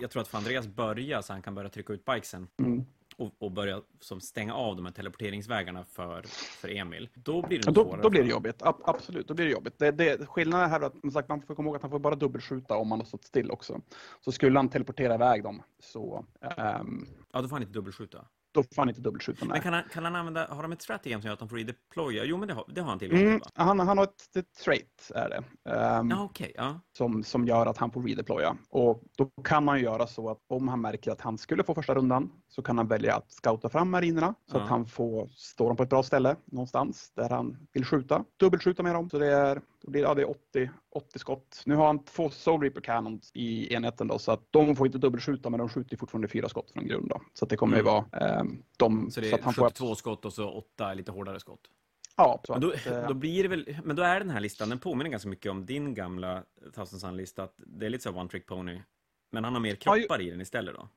jag tror att för Andreas börja så han kan börja trycka ut bikesen Mm. och, och börja som stänga av de här teleporteringsvägarna för, för Emil. Då blir det Ja, Då, då blir det jobbigt, Ab- absolut. Då blir det jobbigt. Det, det, skillnaden här är att sagt, man får komma ihåg att han får bara dubbelskjuta om han har stått still också. Så skulle han teleportera iväg dem så ehm, Ja, då får han inte dubbelskjuta. Då får han inte dubbelskjuta. Men kan han, kan han använda, har de ett strategi som gör att de får redeploya? Jo, men det har, det har han tillgång till Mm, han, han har ett, ett trait, är det. Ehm, Ja, okej. ja. som, som gör att han får redeploya. Och då kan man ju göra så att om han märker att han skulle få första rundan så kan han välja att scouta fram marinerna så Ja. att han får stå dem på ett bra ställe någonstans där han vill skjuta. Dubbelskjuta med dem. Så det är, det blir, ja, det är 80, 80 skott. Nu har han två Soul Reaper Cannons i enheten då så att de får inte dubbelskjuta men de skjuter fortfarande fyra skott från grund då. Så att det kommer ju Mm. vara ehm, de... Så det att är han får, 72 skott och så 8 lite hårdare skott. ja, så Men då, att, eh, då blir det väl, men då är den här listan, den påminner ganska mycket om din gamla Thousand Sun-lista, att det är lite så one trick pony. Men han har mer Ja, ju- kroppar i den istället då.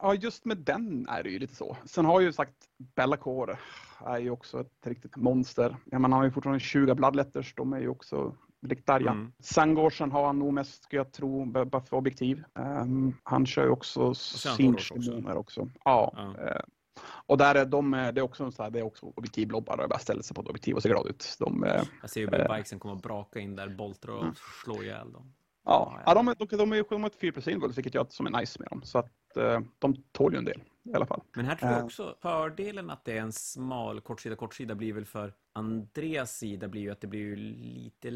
Ja, just med den är det ju lite så. Sen har ju sagt Bellacore är ju också ett riktigt monster. Ja, man har ju fortfarande 20 bloodletters, de är ju också riktigt arga. Mm. Sangorsen har han nog mest, ska jag tro, bara för objektiv. Ehm, han kör ju också så har han Sinch Tauros också. också. Ja. Ja. eh, och där är de, eh, det är också så här, det är också objektivblobbar och bara ställer sig på ett objektiv och ser glad ut. De, eh, Jag ser ju Eh. bikesen komma och braka in där, boltrar och slå ihjäl dem. ja, Ja, ja, de, de, de är ju de har ett 4 plus invulse, vilket jag som är nice med dem. Så att de tål ju en del i alla fall. Men här tror jag Eh. också fördelen att det är en smal kortsida, kortsida blir väl för Andreas sida blir ju att det blir ju lite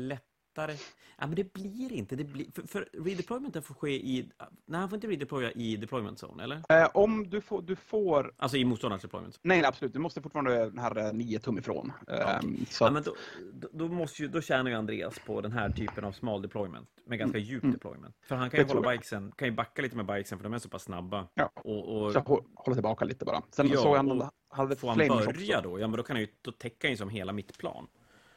lättare. Ja, men det blir inte. Det blir, för, för redeploymenten får ske i... Nej, han får inte redeploya i deployment zone, eller? Eh, om du får, du får Alltså i motståndarens deployment. Nej, nej, absolut. Du måste fortfarande den här eh, nio tum ifrån. Ehm, så Ja, men då, då, måste ju, då tjänar ju Andreas på den här typen av smal deployment med ganska djup deployment. För han kan ju Mm. Hålla bikesen, kan ju backa lite med bikesen för de är så pass snabba. Ja. Och, och så jag hå- håller tillbaka lite bara. Sen Ja, såg och han hade får han börja också. då, ja men då kan han ju, då täcker han ju som hela mittplan.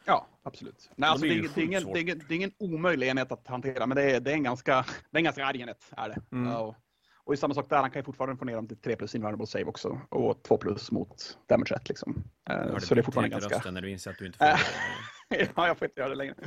Ja, absolut. Nej, alltså, det, är, det är ingen, det, är ingen, det är ingen omöjlig enhet att hantera, men det är, det är en ganska, det är en ganska arg enhet. Är det. Mm. Ja, och, och i samma sak där, han kan ju fortfarande få ner dem till 3 plus invulnerable save också. Och 2 plus mot damage 1 liksom. Hörde så det är fortfarande ganska... rösten när du inser att du inte får det. ja, jag får inte göra det längre.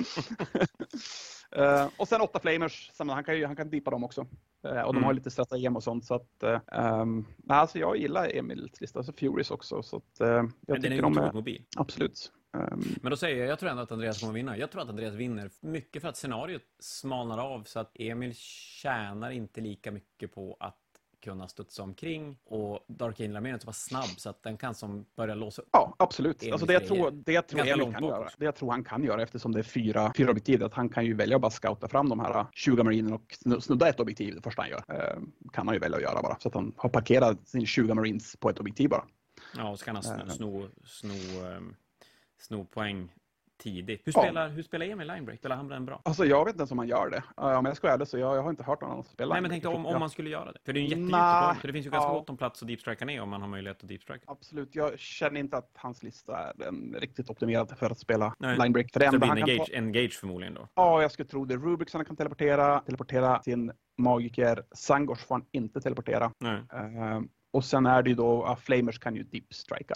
Eh, och sen åtta flamers, samma- han kan, ju, han kan dipa dem också. Eh, och de Mm. har ju lite stratagem och sånt. Så att, uh, um, alltså jag gillar Emils lista, alltså Furies också. Så att, jag Men den är ju de är, mobil. absolut. Ehm, Men då säger jag, jag tror ändå att Andreas kommer vinna. Jag tror att Andreas vinner mycket för att scenariot smalnar av så att Emil tjänar inte lika mycket på att kunna studsa omkring och Dark Angel-armén är så pass snabb så att den kan som börja låsa upp. Ja, absolut. Alltså det jag tror, det jag tror Emil kan göra, det jag tror han kan göra eftersom det är fyra, fyra objektiv, att han kan ju välja att bara scouta fram de här 20 mariner och snu- snudda ett objektiv det första han gör. Eh, kan han ju välja att göra bara. Så att han har parkerat sin 20 marines på ett objektiv bara. Ja, och så kan han sno, Eh. sno, sno, ehm, sno poäng tidigt. Hur Ja. spelar, hur spelar Emil Linebreak? Spelar han den bra? Alltså jag vet inte ens om han gör det. Uh, om jag ska vara ärlig så jag, jag har inte hört någon annan spela. Nej, men tänk om, om man skulle göra det. För det är ju en jättedjup för det finns ju ganska Ja. gott om plats att deepstrika ner om man har möjlighet att deepstrika. Absolut, jag känner inte att hans lista är den riktigt optimerad för att spela Nej. linebreak. För det Så det blir en engage, ta... engage förmodligen då. Ja, jag skulle tro det. Rubiks han kan teleportera, teleportera sin magiker. Sangors får han inte teleportera. Nej. Eh, och sen är det ju då, ja, Flamers kan ju deepstrika.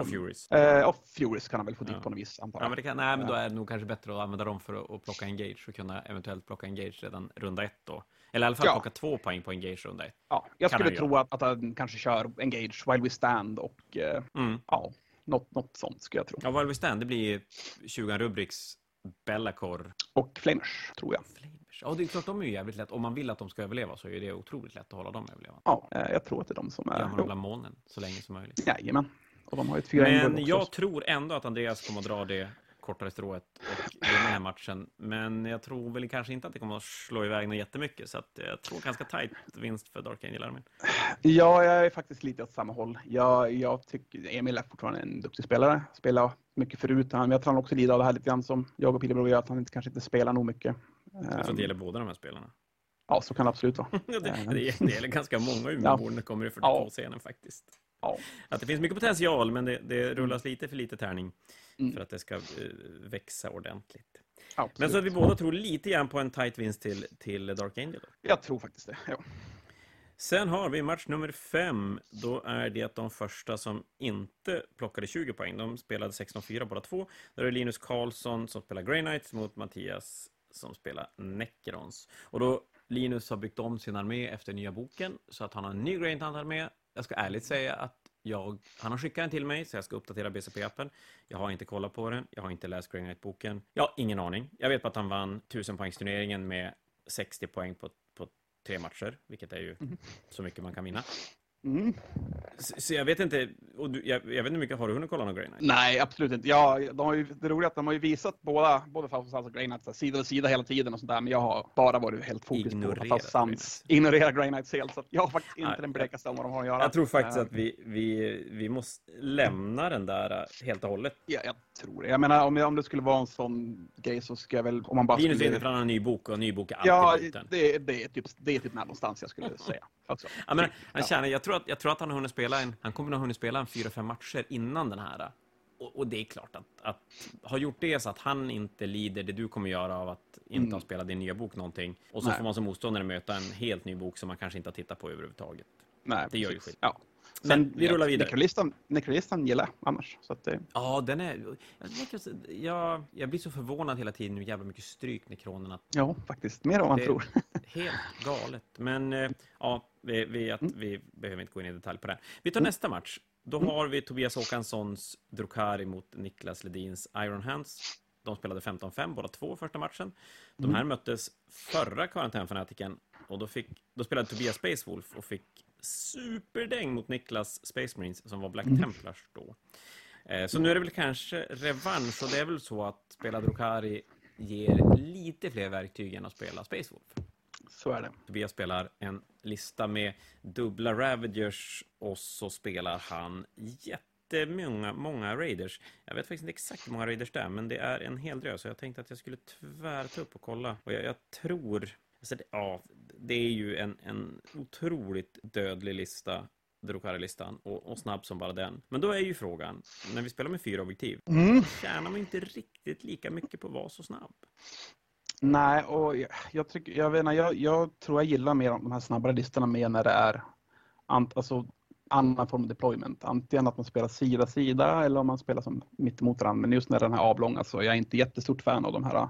Och Furies. Eh, och Furies kan han väl få dit Ja. på något vis, antar Ja, jag. men det kan, nej, men då är det nog kanske bättre att använda dem för att, att plocka engage och kunna eventuellt plocka engage redan runda ett då. Eller i alla fall Ja. plocka två poäng på engage runda ett. Ja, jag kan skulle tro att, att han kanske kör Engage While We Stand och eh, Mm. ja, något, något sånt skulle jag tro. Ja, While We Stand, det blir 20 Rubriks, Bellacore, Och Flamers, tror jag. Flamers. Ja, det är klart, de är ju jävligt lätt. Om man vill att de ska överleva så är det otroligt lätt att hålla dem överlevande. Ja, eh, jag tror att det är de som är... Gömma dem bland molnen så länge som möjligt. Jajamän. Och de har ett fyra Men jag tror ändå att Andreas kommer att dra det kortare strået och vinna den här matchen. Men jag tror väl kanske inte att det kommer att slå iväg något jättemycket, så att jag tror ganska tajt vinst för Dark Angel-armén. Ja, jag är faktiskt lite åt samma håll. Jag, jag tycker Emil är fortfarande en duktig spelare. Spelar mycket förut. Han, jag tror han också lider av det här lite grann som jag och Pilebro gör, att han inte, kanske inte spelar nog mycket. Jag tror att det gäller båda de här spelarna. Ja, så kan det absolut vara. det, det, det gäller ganska många Umeåbor när kommer i 42-scenen faktiskt. Ja. Att det finns mycket potential, men det, det rullas lite för lite tärning mm. för att det ska uh, växa ordentligt. Absolut. Men så att vi båda tror lite grann på en tight vinst till, till Dark Angel. Då. Jag tror faktiskt det, ja. Sen har vi match nummer fem. Då är det de första som inte plockade 20 poäng. De spelade 16-4 båda två. Då är Linus Karlsson som spelar Grey Knights mot Mattias som spelar Necrons. Och då Linus har byggt om sin armé efter nya boken så att han har en ny Grey Knight-armé. Jag ska ärligt säga att jag, han har skickat den till mig så jag ska uppdatera BCP-appen. Jag har inte kollat på den, jag har inte läst Grey Knight-boken. Jag har ingen aning. Jag vet bara att han vann 1000 poängsturneringen med 60 poäng på, på tre matcher, vilket är ju mm. så mycket man kan vinna. Mm. Så, så, jag vet inte, och du, jag, jag, vet inte hur mycket, har du hunnit kolla någon Grey Knight? Nej, absolut inte. Ja, de har ju, det roliga är att de har ju visat båda, både Fausto och Grey Knight sida vid sida hela tiden och sådär, men jag har bara varit helt fokus Ignorera på Fausto Ignorera Grey Knights helt, så jag har faktiskt inte Nej, den blekaste om vad de har att göra. Jag tror faktiskt uh, att vi, vi, vi måste lämna den där eh, helt och hållet. Ja, jag tror det. Jag menar, om, om det skulle vara en sån grej så ska jag väl, om man bara Linus skulle... Linus en ny bok och en ny bok är alltid Ja, det, det, är typ, det är typ någonstans jag skulle säga. Också. Ja, men, han tjänar, jag, tror att, jag tror att han har hunnit spela en, han kommer nog ha hunnit spela en fyra, fem matcher innan den här. Och, och, det är klart att, att ha gjort det så att han inte lider det du kommer göra av att inte mm. ha spelat din nya bok någonting. Och så Nej. får man som motståndare möta en helt ny bok som man kanske inte har tittat på överhuvudtaget. Nej, det gör ju skit. Ja. Men vi rullar vidare. Necrolistan, Necrolistan gillar jag annars. Så att det... Ja, den är... Jag, jag blir så förvånad hela tiden hur jävla mycket stryk Necronerna... Ja, faktiskt. Mer än man tror. helt galet. Men eh, ja, vi, vi, att, mm. vi behöver inte gå in i detalj på det. Vi tar mm. nästa match. Då mm. har vi Tobias Håkanssons Drukari mot Niklas Ledins Iron Hands. De spelade 15-5 båda två första matchen. De här mm. möttes förra karantänfanatiken och då, fick, då spelade Tobias Space Wolf och fick superdäng mot Niklas Space Marines som var Black mm. Templars då. Eh, så nu är det väl kanske revansch och det är väl så att spela Drukari ger lite fler verktyg än att spela Space Wolf. Så är det. Tobias spelar en lista med dubbla Ravagers och så spelar han jättemånga många Raiders. Jag vet faktiskt inte exakt hur många Raiders det är, men det är en hel drös. Så jag tänkte att jag skulle tyvärr ta upp och kolla. Och jag, jag tror... Alltså det, ja, det är ju en, en otroligt dödlig lista Drukari-listan och, och, snabb som bara den. Men då är ju frågan, när vi spelar med fyra objektiv, mm. tjänar man inte riktigt lika mycket på att vara så snabb? Nej, och jag, jag, tycker, jag, vet, jag, jag tror jag gillar mer de här snabbare listorna mer när det är alltså, annan form av deployment. Antingen att man spelar sida sida eller om man spelar som mitt emot varandra. Men just när den här avlånga så jag är inte jättestort fan av de här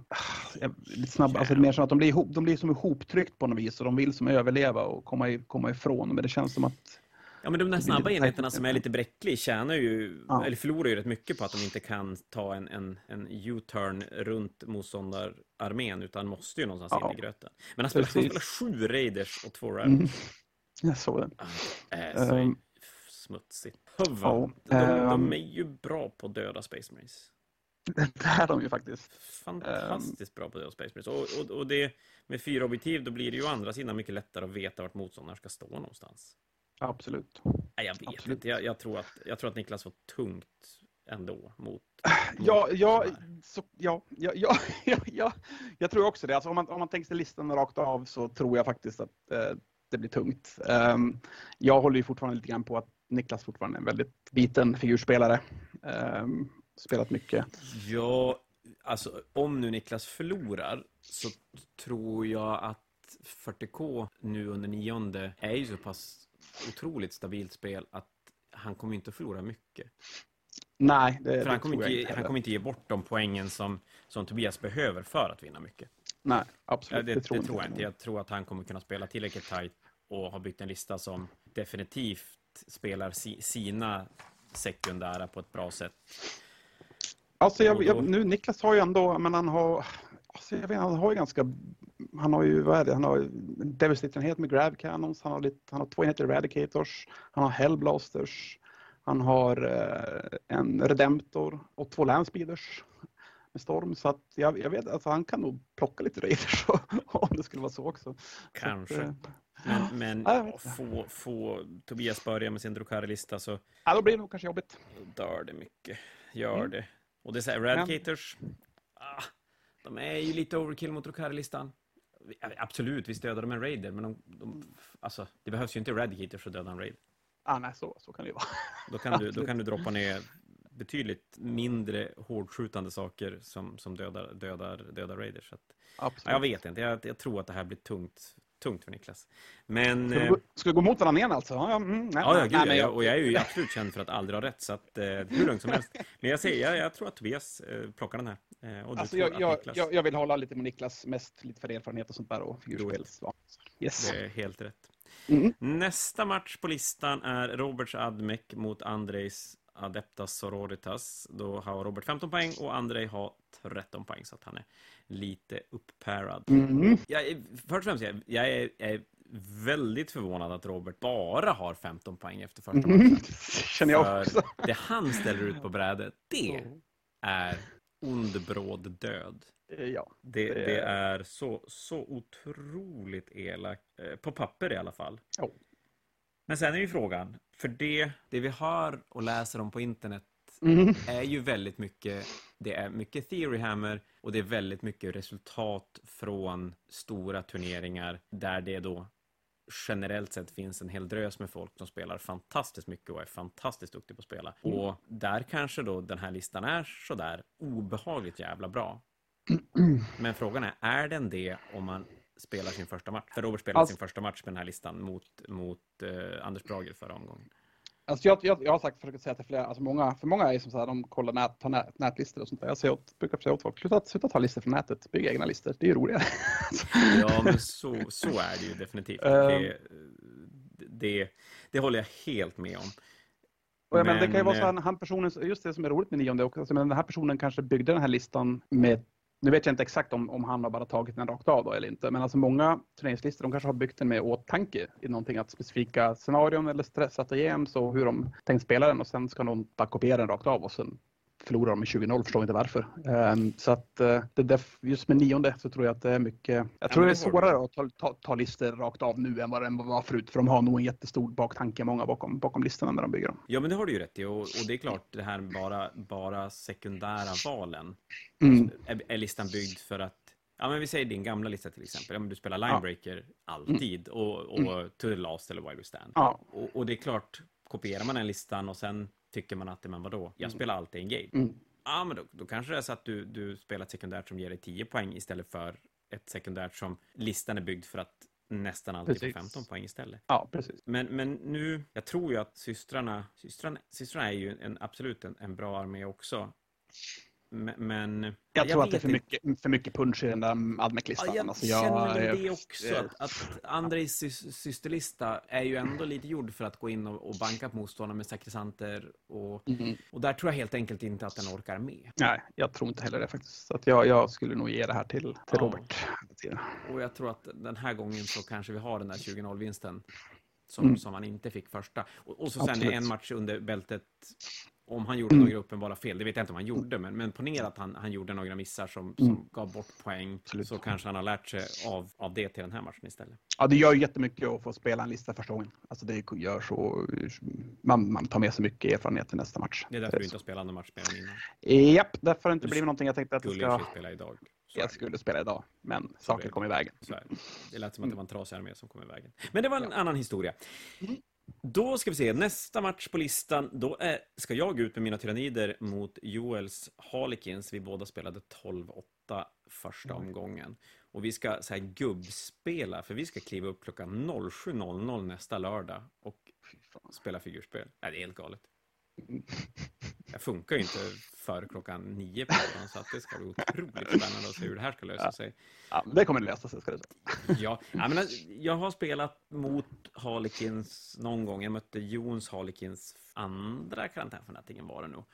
lite snabba. Alltså mer som att de blir, ihop, de blir som ihoptryckt på något vis och de vill som överleva och komma, komma ifrån. Men det känns som att Ja, men de där snabba enheterna som är lite bräcklig tjänar ju, ja. eller förlorar ju rätt mycket på att de inte kan ta en, en, en U-turn runt motståndararmén, utan måste ju någonstans ja. in i gröten. Men han spelar, han spelar sju raiders och två ravens. Mm. Jag såg den. Äh, så um, smutsigt. Huva, oh, de, de, ehm. är ju bra på döda Space Marines. Det är de ju faktiskt. Fantastiskt um, bra på döda Space Marines. Och, och, och det, med fyra objektiv, då blir det ju å andra sidan mycket lättare att veta vart motståndaren ska stå någonstans. Absolut. Nej, jag vet Absolut. inte. Jag, jag, tror att, jag tror att Niklas var tungt ändå mot... Ja, ja, så, ja, ja, ja, ja, ja, jag tror också det. Alltså, om, man, om man tänker sig listan rakt av så tror jag faktiskt att eh, det blir tungt. Um, jag håller ju fortfarande lite grann på att Niklas fortfarande en väldigt biten figurspelare. Um, spelat mycket. Ja, alltså om nu Niklas förlorar så tror jag att 40K nu under nionde är ju så pass otroligt stabilt spel att han kommer inte att förlora mycket. Nej, det, för han, kommer inte, inte han kommer inte ge bort de poängen som, som Tobias behöver för att vinna mycket. Nej, absolut. Det, det, det tror jag inte. Jag tror att han kommer kunna spela tillräckligt tight och ha byggt en lista som definitivt spelar si, sina sekundära på ett bra sätt. Alltså, jag, jag, nu Niklas har ju ändå, men han har, alltså jag vet, han har ju ganska han har ju, vad är det, han har Devastator-enhet med Grav Cannons, han har, lite, han har två enheter Eradicators, han har Hellblasters, han har eh, en Redemptor och två Landspeeders. med Storm. Så att jag, jag vet, alltså han kan nog plocka lite Raiders om det skulle vara så också. Kanske. Så att, eh, Men, men Ja, få, få Tobias börja med sin Drukari-lista så ja, då blir det nog kanske jobbigt. dör det mycket. Gör Mm. det. Och det är så här, Radicators, ah, de är ju lite overkill mot Drukari-listan. Absolut, vi stöder dem en Raider, men de, de, alltså, det behövs ju inte Radicators för att döda en Raid. Ah, nej, så, så kan det ju vara. Då kan, du, då kan du droppa ner betydligt mindre hårdskjutande saker som, som dödar, dödar, dödar Raiders. Så att, jag vet inte, jag, jag tror att det här blir tungt, tungt för Niklas. Men... Ska vi, eh, gå, ska vi gå mot varandra igen alltså? Ja, mm, nej, Ja, ja, nej, gud, men ja, och jag är ju absolut känd för att aldrig ha rätt, så att, eh, hur lugnt som helst. Men jag säger, jag, jag tror att Tobias eh, plockar den här. Eh, och du Alltså, jag, jag, Niklas, jag, jag vill hålla lite med Niklas, mest lite för erfarenhet och sånt där och figurspel. Yes. det är helt rätt. Mm. Nästa match på listan är Roberts Admec mot Andrejs Adeptas Sororitas. Då har Robert 15 poäng och Andrej har 13 poäng, så att han är lite uppparad. Mm. Jag är, först och främst, jag, jag är, jag är väldigt förvånad att Robert bara har 15 poäng efter första matchen. Mm. Känner jag För också. det han ställer ut på brädet, det är ond bråd död. Eh, Ja. Det, Det är- det är så, så otroligt elakt, eh, på papper i alla fall. Ja. Men sen är ju frågan, för det, det vi hör och läser om på internet Mm. är ju väldigt mycket, det är mycket theory hammer och det är väldigt mycket resultat från stora turneringar där det då generellt sett finns en hel drös med folk som spelar fantastiskt mycket och är fantastiskt duktiga på att spela. Mm. Och där kanske då den här listan är sådär obehagligt jävla bra. Men frågan är, är den det om man spelar sin första match? För Robert spelade Alltså- sin första match med den här listan mot, mot eh, Anders Brager förra omgången. Alltså jag, jag, jag har sagt, försökt säga till flera, alltså många, för många är som så här, de kollar nät, tar nät, nätlistor och sånt där. Jag säger åt, brukar säga åt folk, sluta, sluta ta listor från nätet, bygg egna listor, det är ju roligare. Ja, men så, så är det ju definitivt. Ehm. Det, det, det håller jag helt med om. Jag men, det kan ju vara så här, han personen, just det som är roligt med nionde också, alltså, men den här personen kanske byggde den här listan med nu vet jag inte exakt om, om han har bara tagit den rakt av då eller inte, men alltså många turneringslistor de kanske har byggt den med åtanke i någonting att specifika scenarion eller strategier och hur de tänkt spela den och sen ska någon bara kopiera den rakt av och sen förlorar de med 20-0, förstår inte varför. Ehm, så att eh, det där, just med nionde så tror jag att det är mycket, jag tror det är svårare att ta, ta, ta listor rakt av nu än vad det var förut, för de har nog en jättestor baktanke många bakom, bakom listorna när de bygger dem. Ja, men det har du ju rätt i. Och, och det är klart, det här bara, bara sekundära valen Mm. är, är listan byggd för att Ja, men vi säger din gamla lista till exempel. Ja, men du spelar linebreaker alltid och, och to the last eller we stand. Ja. Och, och det är klart, kopierar man den listan och sen tycker man att, men vadå, jag spelar alltid en game. Mm. Ja, men då, då kanske det är så att du, du spelar ett sekundärt som ger dig 10 poäng istället för ett sekundärt som listan är byggd för att nästan alltid Precis. 15 poäng istället. Ja, precis. Men, men nu, jag tror ju att systrarna, systrarna, systrarna är ju en, absolut en, en bra armé också. Men, men Jag, tror att det är för mycket, för mycket punch i den där Admec-listan. Ja, jag Alltså, känner jag- det också. eh, Att, att Andrejs sy- systerlista är ju ändå lite gjord för att gå in och, och banka på motståndarna med sakrisanter. Och, Mm. och där tror jag helt enkelt inte att den orkar med. Nej, jag tror inte heller det faktiskt. Så att jag, jag skulle nog ge det här till, till Ja. Robert. Och jag tror att den här gången så kanske vi har den där 20-0-vinsten som, Mm. som han inte fick första. Och, och så sen Absolut. en match under bältet, om han gjorde några uppenbara fel, det vet jag inte om han gjorde, men, men ponera att han, han gjorde några missar som, som Mm. gav bort poäng, Absolut. så kanske han har lärt sig av, av det till den här matchen istället. Ja, det gör ju jättemycket att få spela en lista första gången. Alltså det gör så... Man, man tar med sig mycket erfarenhet till nästa match. Det är därför du inte har spelat andra match med än innan. Japp, därför har det inte blivit någonting jag tänkte att jag ska... spela idag. Så Jag skulle spela idag, men är saker kom i vägen. Så det lät som att det var en trasig armé som kom i vägen. Men det var en Ja. annan historia. Då ska vi se, nästa match på listan, då är, ska jag gå ut med mina tyrannider mot Joels Harlequins. Vi båda spelade 12-8 första omgången. Och vi ska så här gubbspela, för vi ska kliva upp klockan 07.00 nästa lördag och spela figurspel. Nej, det är helt galet. Mm. Jag funkar ju inte före klockan nio på morgonen, så att det ska bli otroligt spännande att se hur det här ska lösa Ja. sig. Ja, det kommer lösa sig, ska det säga. Ja, jag, menar, jag har spelat mot Harlequins någon gång. Jag mötte Jons Harlequins andra karantänfanatikern var det nog.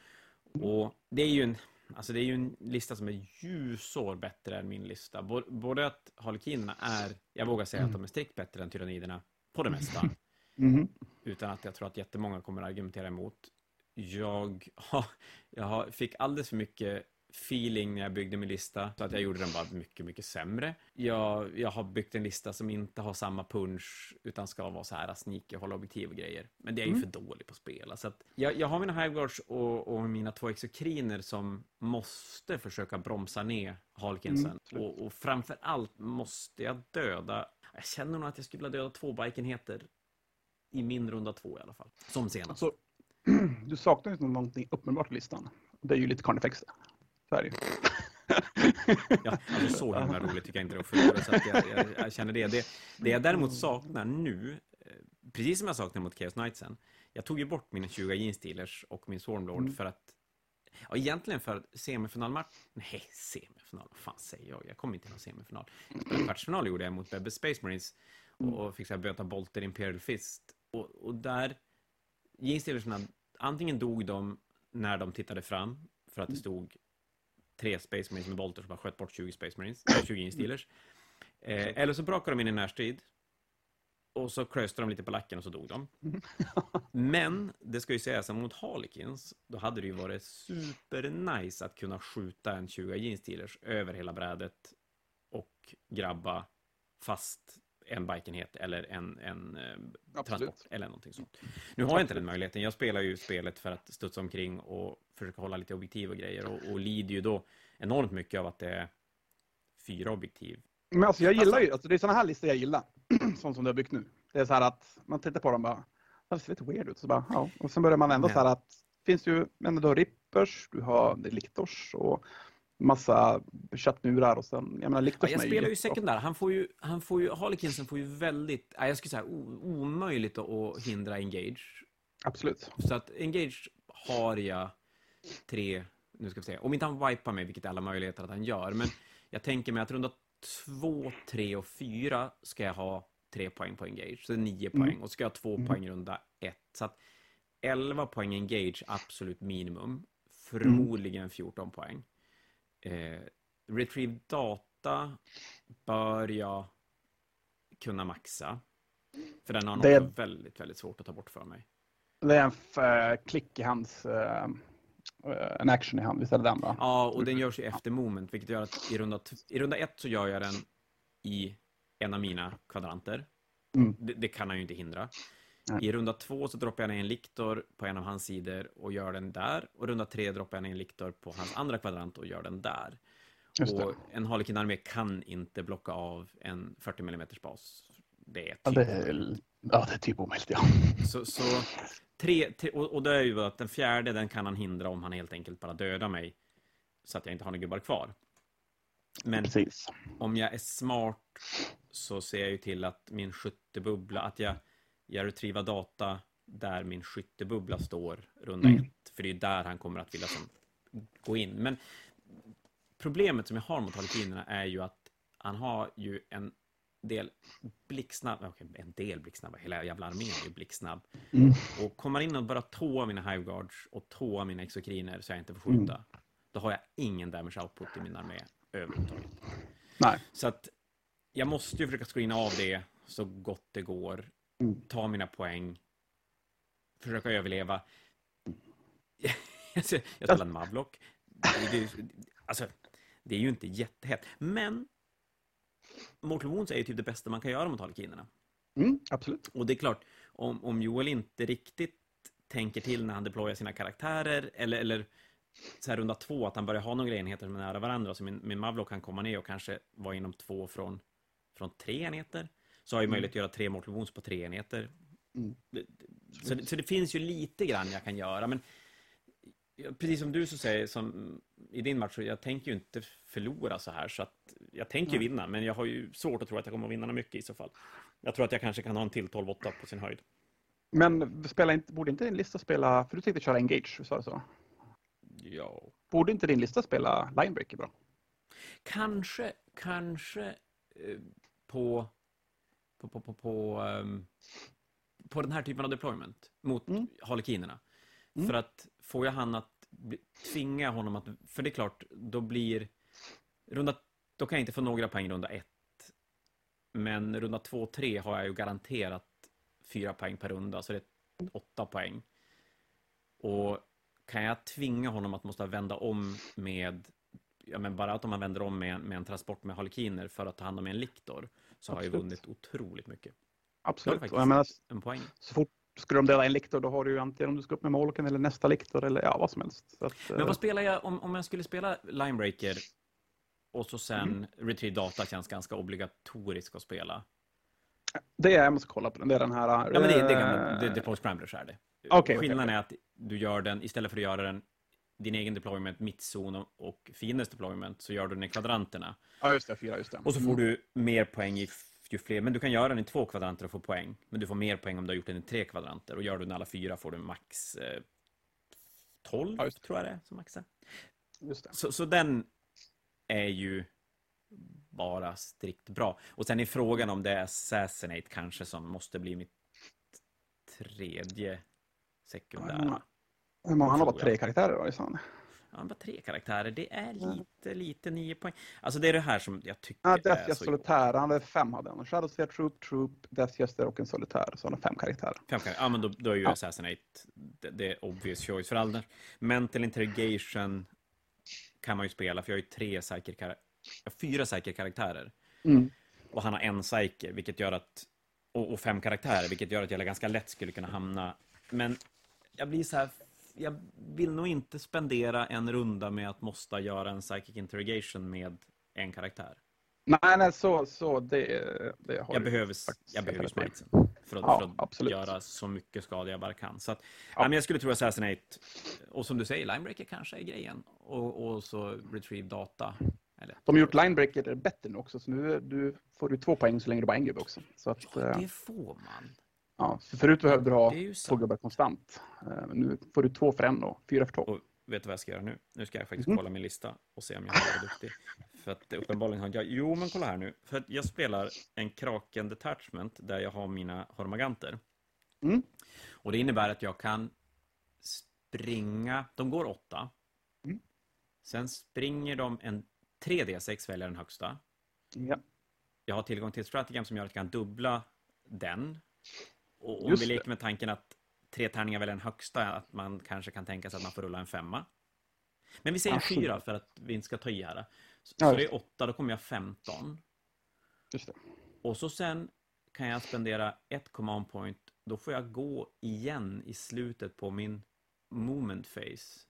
Och det är ju en, alltså det är ju en lista som är ljusår bättre än min lista. Bå- Både att Harlekinerna är, jag vågar säga att de är strikt bättre än tyranniderna på det mesta. Mhm. Utan att jag tror att jättemånga kommer att argumentera emot. Jag, jag fick alldeles för mycket feeling när jag byggde min lista, så att jag gjorde den bara mycket, mycket sämre. Jag, jag har byggt en lista som inte har samma punch, utan ska vara så här sneaky, hålla objektiv och grejer. Men det är ju Mm. för dålig på att spela. Så att jag, jag har mina hiveguards och, och mina två exokriner som måste försöka bromsa ner Halkinsen. Mm, och, och framför allt måste jag döda, jag känner nog att jag skulle vilja döda två bikenheter i min runda två i alla fall. Som senast. Alltså, du saknar ju någonting uppenbart i listan. Det är ju lite Carnifex. Så är det ju. Ja, alltså så himla roligt tycker jag inte det förlora, så att jag, jag, jag känner det. det. Det jag däremot saknar nu, eh, precis som jag saknar mot Chaos Knightsen, jag tog ju bort mina 20 Jeans och min Swarmlord Mm. för att, ja egentligen för semifinalmatch, nej semifinal, vad fan säger jag? Jag kom inte till någon semifinal. Kvartsfinal gjorde jag mot Bebbe Space Marines och fick så här böta Bolter Imperial Fist. Och, och där, Jeans antingen dog de när de tittade fram, för att det stod tre Space Marines med bolter som bara sköt bort 20 Space Marines, äh, 20 Jeans Steelers. Eh, eller så brakade de in i närstrid. Och så klöste de lite på lacken och så dog de. Men, det ska ju sägas att mot Harlequins, då hade det ju varit supernice att kunna skjuta en 20 Jeans över hela brädet och grabba fast en bikenhet eller en, en eh, Absolut. transport eller någonting sånt. Nu har jag inte den möjligheten. Jag spelar ju spelet för att studsa omkring och försöka hålla lite objektiv och grejer och, och lider ju då enormt mycket av att det är fyra objektiv. Men alltså jag gillar ju, alltså det är sådana här listor jag gillar. Sånt som du har byggt nu. Det är så här att man tittar på dem bara, det ser lite weird ut. Så bara, ja. Och sen börjar man ändå Men- så här att, finns ju, men du har rippers, du har liktors och massa chattmurar och sen, jag menar Ja, liktors jag är spelar ju sekundär. Han får ju, han får ju, Harlequinsen får ju väldigt, ja, jag skulle säga omöjligt att, hindra Engage. Absolut. Så att Engage har jag tre, nu ska vi se, om inte han wipar mig, vilket är alla möjligheter att han gör, men jag tänker mig att runda två, tre och fyra ska jag ha tre poäng på Engage, så det är nio Mm. poäng, och ska jag ha två Mm. poäng runda ett. Så att 11 poäng Engage, absolut minimum. Mm. Förmodligen 14 poäng. Eh, retrieve data bör jag kunna maxa. För den har nog också väldigt, väldigt svårt att ta bort för mig. Det är en eh, klick i hans, eh, en action i hand, visst är det den va? Ja, och den görs ju efter moment, vilket gör att i runda, i runda ett så gör jag den i en av mina kvadranter. Mm. Det, det kan han ju inte hindra. Nej. I runda två så droppar jag ner en liktor på en av hans sidor och gör den där. Och runda tre droppar jag ner en liktor på hans andra kvadrant och gör den där. Och en Harlequin-armé kan inte blocka av en 40 mm bas. Det är typ Ja, det är, ja, det är typ omöjligt ja. Så, så tre, tre, och, och det är ju att den fjärde, den kan han hindra om han helt enkelt bara dödar mig. Så att jag inte har några gubbar kvar. Men Precis. om jag är smart så ser jag ju till att min skyttebubbla, att jag, jag retrievar data där min skyttebubbla står runda Mm. ett. För det är där han kommer att vilja som, gå in. Men problemet som jag har mot Harlekinerna är ju att han har ju en del blixtsnabba, okej, en del blixtsnabba, hela jävla armén är ju blixtsnabb. Mm. Och kommer in och bara tåa mina hiveguards och tåa mina exokriner så jag inte får skjuta, då har jag ingen damage output i min armé överhuvudtaget. Nej. Så att jag måste ju försöka screena av det så gott det går. Mm. Ta mina poäng. Försöka överleva. jag spelar Mavlock. Det, alltså, det är ju inte jättehett. Men Mortal Wounds är ju typ det bästa man kan göra mot Harlekinerna. Mm, absolut. Och det är klart, om, om Joel inte riktigt tänker till när han deployar sina karaktärer, eller, eller så här runda två, att han börjar ha några enheter som är nära varandra, så min, min Mavlock kan komma ner och kanske vara inom två från, från tre enheter, så har jag ju möjlighet att göra tre Mortal Wounds på tre enheter. Mm. Så, det- så det finns ju lite grann jag kan göra, men precis som du så säger, som i din match, så jag tänker ju inte förlora så här, så att jag tänker ju Nej. vinna, men jag har ju svårt att tro att jag kommer att vinna mycket i så fall. Jag tror att jag kanske kan ha en till 12-8 på sin höjd. Men spela inte, borde inte din lista spela, för du tänkte köra Engage, sa du så? Ja. Borde inte din lista spela Linebreaker bra? Kanske, kanske eh, på, på, på, på, på, ehm, på den här typen av deployment mot Mm. Harlekinerna. Mm. För att får jag han att bli, tvinga honom att, för det är klart, då blir runda, då kan jag inte få några poäng runda ett. Men runda två, tre har jag ju garanterat fyra poäng per runda, så det är åtta poäng. Och kan jag tvinga honom att måste vända om med ja, men bara att om man vänder om med, med en transport med halkiner för att ta hand om en liktor, så har jag vunnit otroligt mycket. Absolut. Och jag menar, En poäng. så fort skulle de dela en liktor, då har du ju antingen om du ska upp med molken eller nästa liktor eller ja, vad som helst. Att, Men eh, vad spelar jag, om, om jag skulle spela Linebreaker och så sen Mm. Retrieve Data känns ganska obligatoriskt att spela. Det är, jag måste kolla på den, det är den här... Ja, men det, det, är eh, gamla, det, Deploy Scramblers är det. Okej, Skillnaden okej. är att du gör den, istället för att göra den din egen deployment, mittzon och, och fiendens deployment, så gör du den i kvadranterna. Ja, just det, fyra, just det. Och så får du mer poäng i ju fler, men du kan göra den i två kvadranter och få poäng. Men du får mer poäng om du har gjort den i tre kvadranter. Och gör du den alla fyra får du max eh, 12, Ja, tror jag det är, som max är. Just det. Så, så den är ju bara strikt bra. Och sen är frågan om det är Assassinate kanske som måste bli mitt tredje sekundära. Han har bara tre karaktärer, va? visst har han? Ja, bara tre karaktärer. Det är lite, lite nio poäng. Alltså det är det här som jag tycker Ja, är Death så Jester Solitär, han hade fem hade han. Shadowsphere, Troop, Troop, Death Jester och en Solitär. Så han har fem karaktärer. Fem karaktärer. Ja, men då, då är ju Ja. Assassinate det, det är obvious choice för alla. Mental Interrogation kan man ju spela, för jag har ju tre jag har fyra psychic karaktärer. Mm. Och han har en psyche, vilket gör att... Och, och fem karaktärer, vilket gör att jag ganska lätt skulle kunna hamna... Men jag blir så här... Jag vill nog inte spendera en runda med att måste göra en psychic interrogation med en karaktär. Nej, nej, så, så det, det har Jag behöver, jag behöver spritesen för att, Ja, för att göra så mycket skada jag bara kan. Så att, Ja. men jag skulle tro Assassinate, och som du säger, Linebreaker kanske är grejen. Och, och så Retrieve Data. Eller, De har gjort Linebreaker bättre nu också, så nu du får du två poäng så länge du bara har en gubbe också. Så att, ja, eh, det får man. Ja, för förut behövde du ha är två gubbar konstant. Eh, Nu får du två för en och fyra för två. Och vet du vad jag ska göra nu? Nu ska jag faktiskt Mhm. kolla min lista och se om jag har varit duktig. För att uppenbarligen har jag... Jo, men kolla här nu. För att jag spelar en Kraken Detachment där jag har mina Hormaganter. Mm. Och det innebär att jag kan springa... De går åtta. Mm. Sen springer de en 3D6, väljer den högsta. Ja. Jag har tillgång till ett strategem som gör att jag kan dubbla den. Och om Just vi det. leker med tanken att tre tärningar väljer den högsta, att man kanske kan tänka sig att man får rulla en femma. Men vi säger sju. fyra för att vi inte ska ta i här. Så, Ja, så det är åtta, då kommer jag 15. Just det. Och så sen kan jag spendera ett command point. Då får jag gå igen i slutet på min moment phase.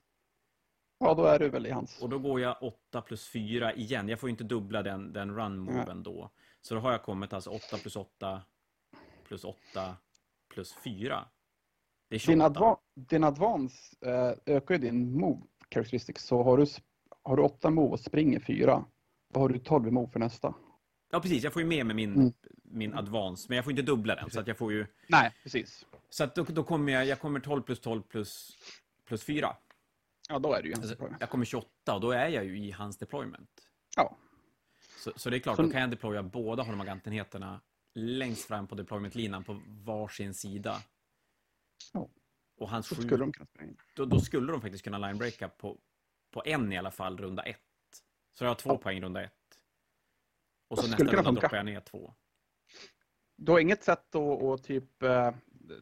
Ja, då är du väl i hans. Och då går jag 8 plus 4 igen. Jag får ju inte dubbla den, den run-moven då. Så då har jag kommit alltså 8 plus 8 plus 8 plus 4. Det är 28. Din, adva din advance eh, ökar ju din move characteristics. Så har du, har du åtta move och springer fyra, då har du 12 i move för nästa. Ja, precis. Jag får ju med mig min, Mm. min advance, men jag får inte dubbla den. Så att jag får ju... Nej, precis. Så att då, då kommer jag... Jag kommer 12 plus 12 plus, plus 4. Ja, då är du ju Alltså, jag kommer 28 och då är jag ju i hans deployment. Ja. Så, så det är klart, Så- då kan jag deploya båda Hormagantenheterna längst fram på deployment-linan på varsin sida. Ja. Och sju, skulle de kunna springa in. då, då skulle de faktiskt kunna linebreaka på, på en i alla fall, runda ett. Så jag har två Ja. poäng runda ett. Och så nästa runda funka. droppar jag ner två. Du har inget sätt att, att typ... eh,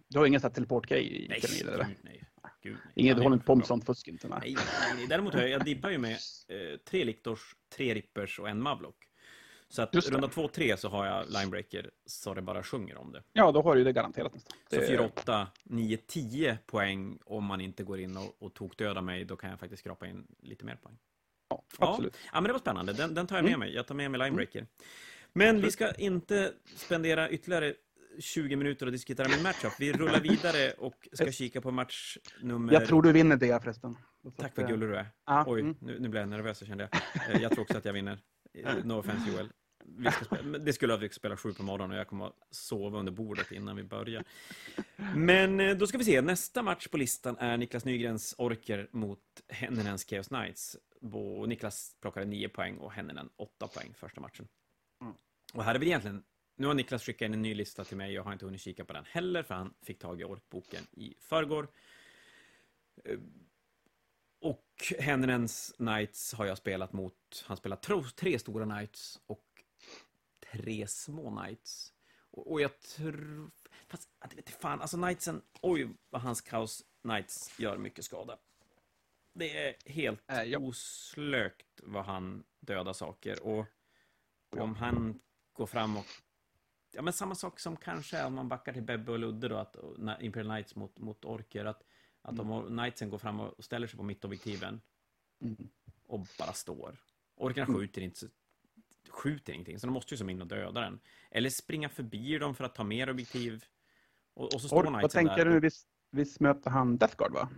Du har inget sätt teleportgrej i Nej, gud nej. Gud, nej. Inget, du håller inte på med sånt fusk inte? Nej. Nej, nej, nej. Däremot jag, jag dippar ju med eh, tre Liktors, tre Rippers och en Mavlock. Så att Just runda två, tre så har jag linebreaker så det bara sjunger om det. Ja, då har du det garanterat nästan. Så Det- 4, 8, 9, 10 poäng om man inte går in och, och tokdödar mig, då kan jag faktiskt skrapa in lite mer poäng. Ja, Ja, absolut. ja men det var spännande. Den, den tar jag med Mm. mig. Jag tar med mig linebreaker. Men vi ska inte spendera ytterligare 20 minuter och diskutera min matchup. Vi rullar vidare och ska kika på match nummer... Jag tror du vinner det förresten. Tack vad gullig du är. Ja, Oj, mm. nu, nu blev jag nervös kände jag. Eh, Jag tror också att jag vinner. Eh, No offense Joel. Vi ska spela, det skulle att vi spela sju på morgonen och jag kommer att sova under bordet innan vi börjar. Men eh, då ska vi se, nästa match på listan är Niklas Nygrens Orker mot Hennenens Chaos Knights. Niklas plockade 9 poäng och Hennenen 8 poäng första matchen. Mm. Och här är vi egentligen, nu har Niklas skickat in en ny lista till mig, jag har inte hunnit kika på den heller för han fick tag i Orkboken i förrgår. Och Hennenens Knights har jag spelat mot. Han spelar tre stora Knights och tre små Knights. Och, och jag tror... Fast, jag vet fan, alltså Knightsen... Oj, vad hans Chaos Knights gör mycket skada. det är helt Eh, ja. oslökt vad han dödar saker. Och om han går fram och... Ja, men samma sak som kanske om man backar till Bebbe och Ludde då, att Imperial Knights mot, mot Orker, att, att Mm. om Knightsen går fram och ställer sig på mittobjektiven Mm. och bara står. Orkerna Mm. skjuter inte, så- skjuter ingenting, så de måste ju som in och döda den. Eller springa förbi dem för att ta mer objektiv. Och, och så står vad Knightsen tänker där. du? Visst, visst möter han Death Guard va?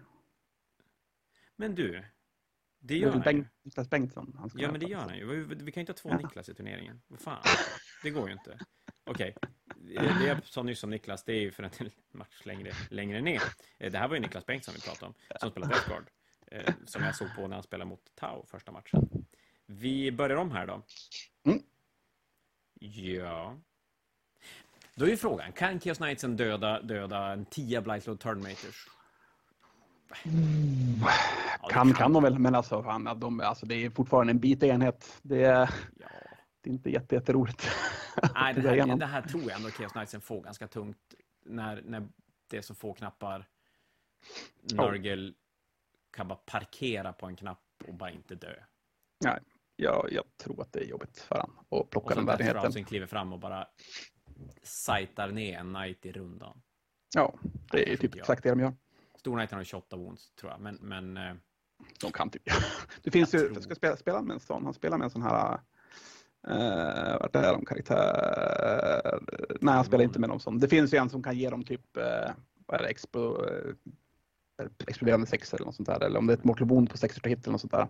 Men du, det gör han. Bengt, Niklas Bengtsson. Han ska Ja, men det gör han ju. Vi, vi kan ju inte ha två Ja. Niklas i turneringen. Vad fan? Det går ju inte. Okej. Det det jag sa nyss om Niklas, det är ju för en match längre, längre ner. Eh, Det här var ju Niklas Bengtsson vi pratade om, som spelar Death Guard. eh, Som jag såg på när han spelade mot Tau första matchen. Vi börjar om här då. Mm. Ja. Då är ju frågan, kan Chaos Knightsen döda, döda en 10 Blightload Turnmaters? Ja, det Kan, kan de väl, men alltså, fan, de, alltså det är fortfarande en bit enhet. Det är, Ja. det är inte jätte, jätteroligt. Nej, det här, det här tror jag ändå Chaos Knightsen får ganska tungt när, när det är så få knappar. Nurgle kan bara parkera på en knapp och bara inte dö. Jag, jag tror att det är jobbigt för han att Och plocka så den värdigheten. Rousing kliver fram och bara sajtar ner en knight i rundan. Ja, det är tycker typ exakt det de gör. Stor knight har 28 wounds, tror jag. Men, men eh, De kan typ. Det finns Jag ju, tror- ska spela, spela med en sån, han spelar med en sån här uh, vart är de karaktär? Nej, han spelar inte med någon sån. Det finns ju en som kan ge dem typ, eh, vad är det, expo, eh, exploderande sex eller något sånt där. Eller om det är ett mortal wound på 60 hit eller något sånt där.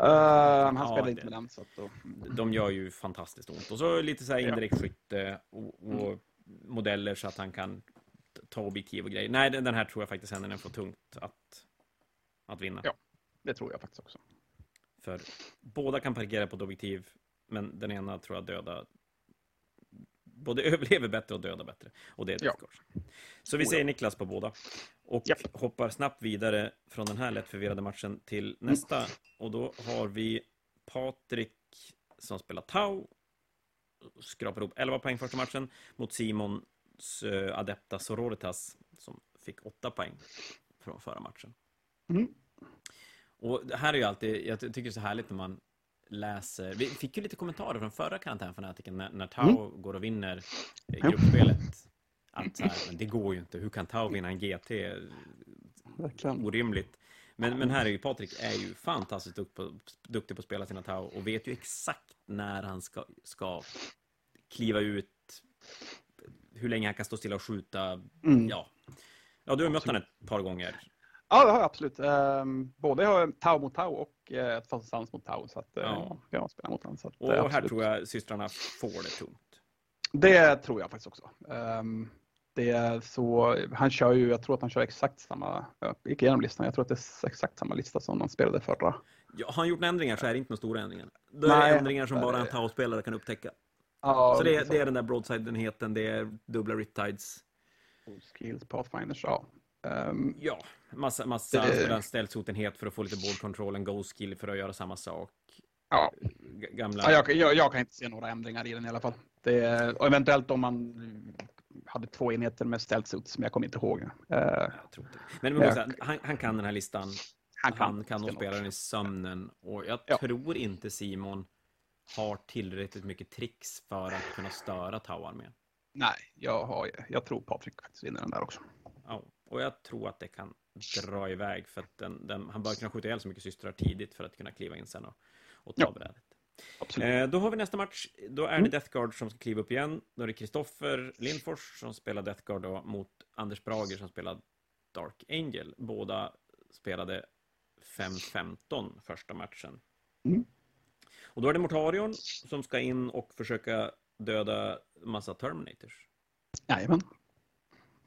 Eh, han Ja, spelar inte det- med den. Så att då, de gör ju fantastiskt ont. Och så lite så här Ja. indirekt skytte och, och modeller så att han kan ta objektiv och grejer. Nej, den den här tror jag faktiskt händer den får tungt att, att vinna. Ja. det tror jag faktiskt också. För båda kan parkera på ett objektiv, men den ena tror jag döda både överlever bättre och dödar bättre. Och det är Ja. Death Guard. Så vi Oh, säger ja. Niklas på båda. Och Ja. hoppar snabbt vidare från den här lätt förvirrade matchen till nästa. Och då har vi Patrik som spelar Tau. Skrapar ihop 11 poäng första matchen mot Simons eh, Adepta Sororitas som fick 8 poäng från förra matchen. Mm. Och det här är ju alltid, jag ty- tycker det är så härligt när man läser, vi fick ju lite kommentarer från förra karantänfanatiken när, när Tau går och vinner Mm. Gruppspelet. Att så här, men det går ju inte, hur kan Tau vinna en GT? Verkligen. Orimligt. Men, men här är ju Patrik är ju fantastiskt duktig på, duktig på att spela sina Tau och vet ju exakt när han ska, ska kliva ut, hur länge han kan stå stilla och skjuta. Mm. Ja, ja du har mött honom ett par gånger. Ja, det har jag absolut. Um, både jag har Tau mot Tau och uh, fast sans mot Tau. Så att, uh, Ja. jag spelar mot honom. Så att, Och eh, här absolut. tror jag systrarna får det tungt. Det tror jag faktiskt också. Ehm, det är så, han kör ju, jag tror att han kör exakt samma, jag gick igenom listan, jag tror att det är exakt samma lista som han spelade förra. Ja, har han gjort några ändringar så är det inte några stora ändringar. Det Nej, är ändringar som bara en det. Tau-spelare kan upptäcka. Ja, så det, är- det är den där broadside-enheten, det är dubbla riptides. Skills, Pathfinders, ja. Ehm, Ja, massa, massa Det- ställsotenhet för att få lite board control, en go skill för att göra samma sak. ja. Gamla... Ja, jag, jag, jag kan inte se några ändringar i den i alla fall. Det, och eventuellt om man hade två enheter med suits, men jag kommer inte ihåg. Eh, Jag tror inte. Men, men Ja. också, han, han kan den här listan. han kan, Han kan nog spela den i sömnen. Och jag Ja. tror inte Simon har tillräckligt mycket tricks för att kunna störa Tau-armén. Nej, jag, har, jag tror Patrik faktiskt vinner den där också. Ja, och jag tror att det kan dra iväg för att den, den, han bör kunna skjuta ihjäl så mycket systrar tidigt för att kunna kliva in sen och, och ta Ja. brädet. Eh, då har vi nästa match. Då är det Mm. Death Guard som ska kliva upp igen. Då är det Kristoffer Lindfors som spelar Death Guard då, mot Anders Brager som spelar Dark Angel. Båda spelade 5-15 första matchen. Mm. Och då är det Mortarion som ska in och försöka döda massa Terminators. Jajamän.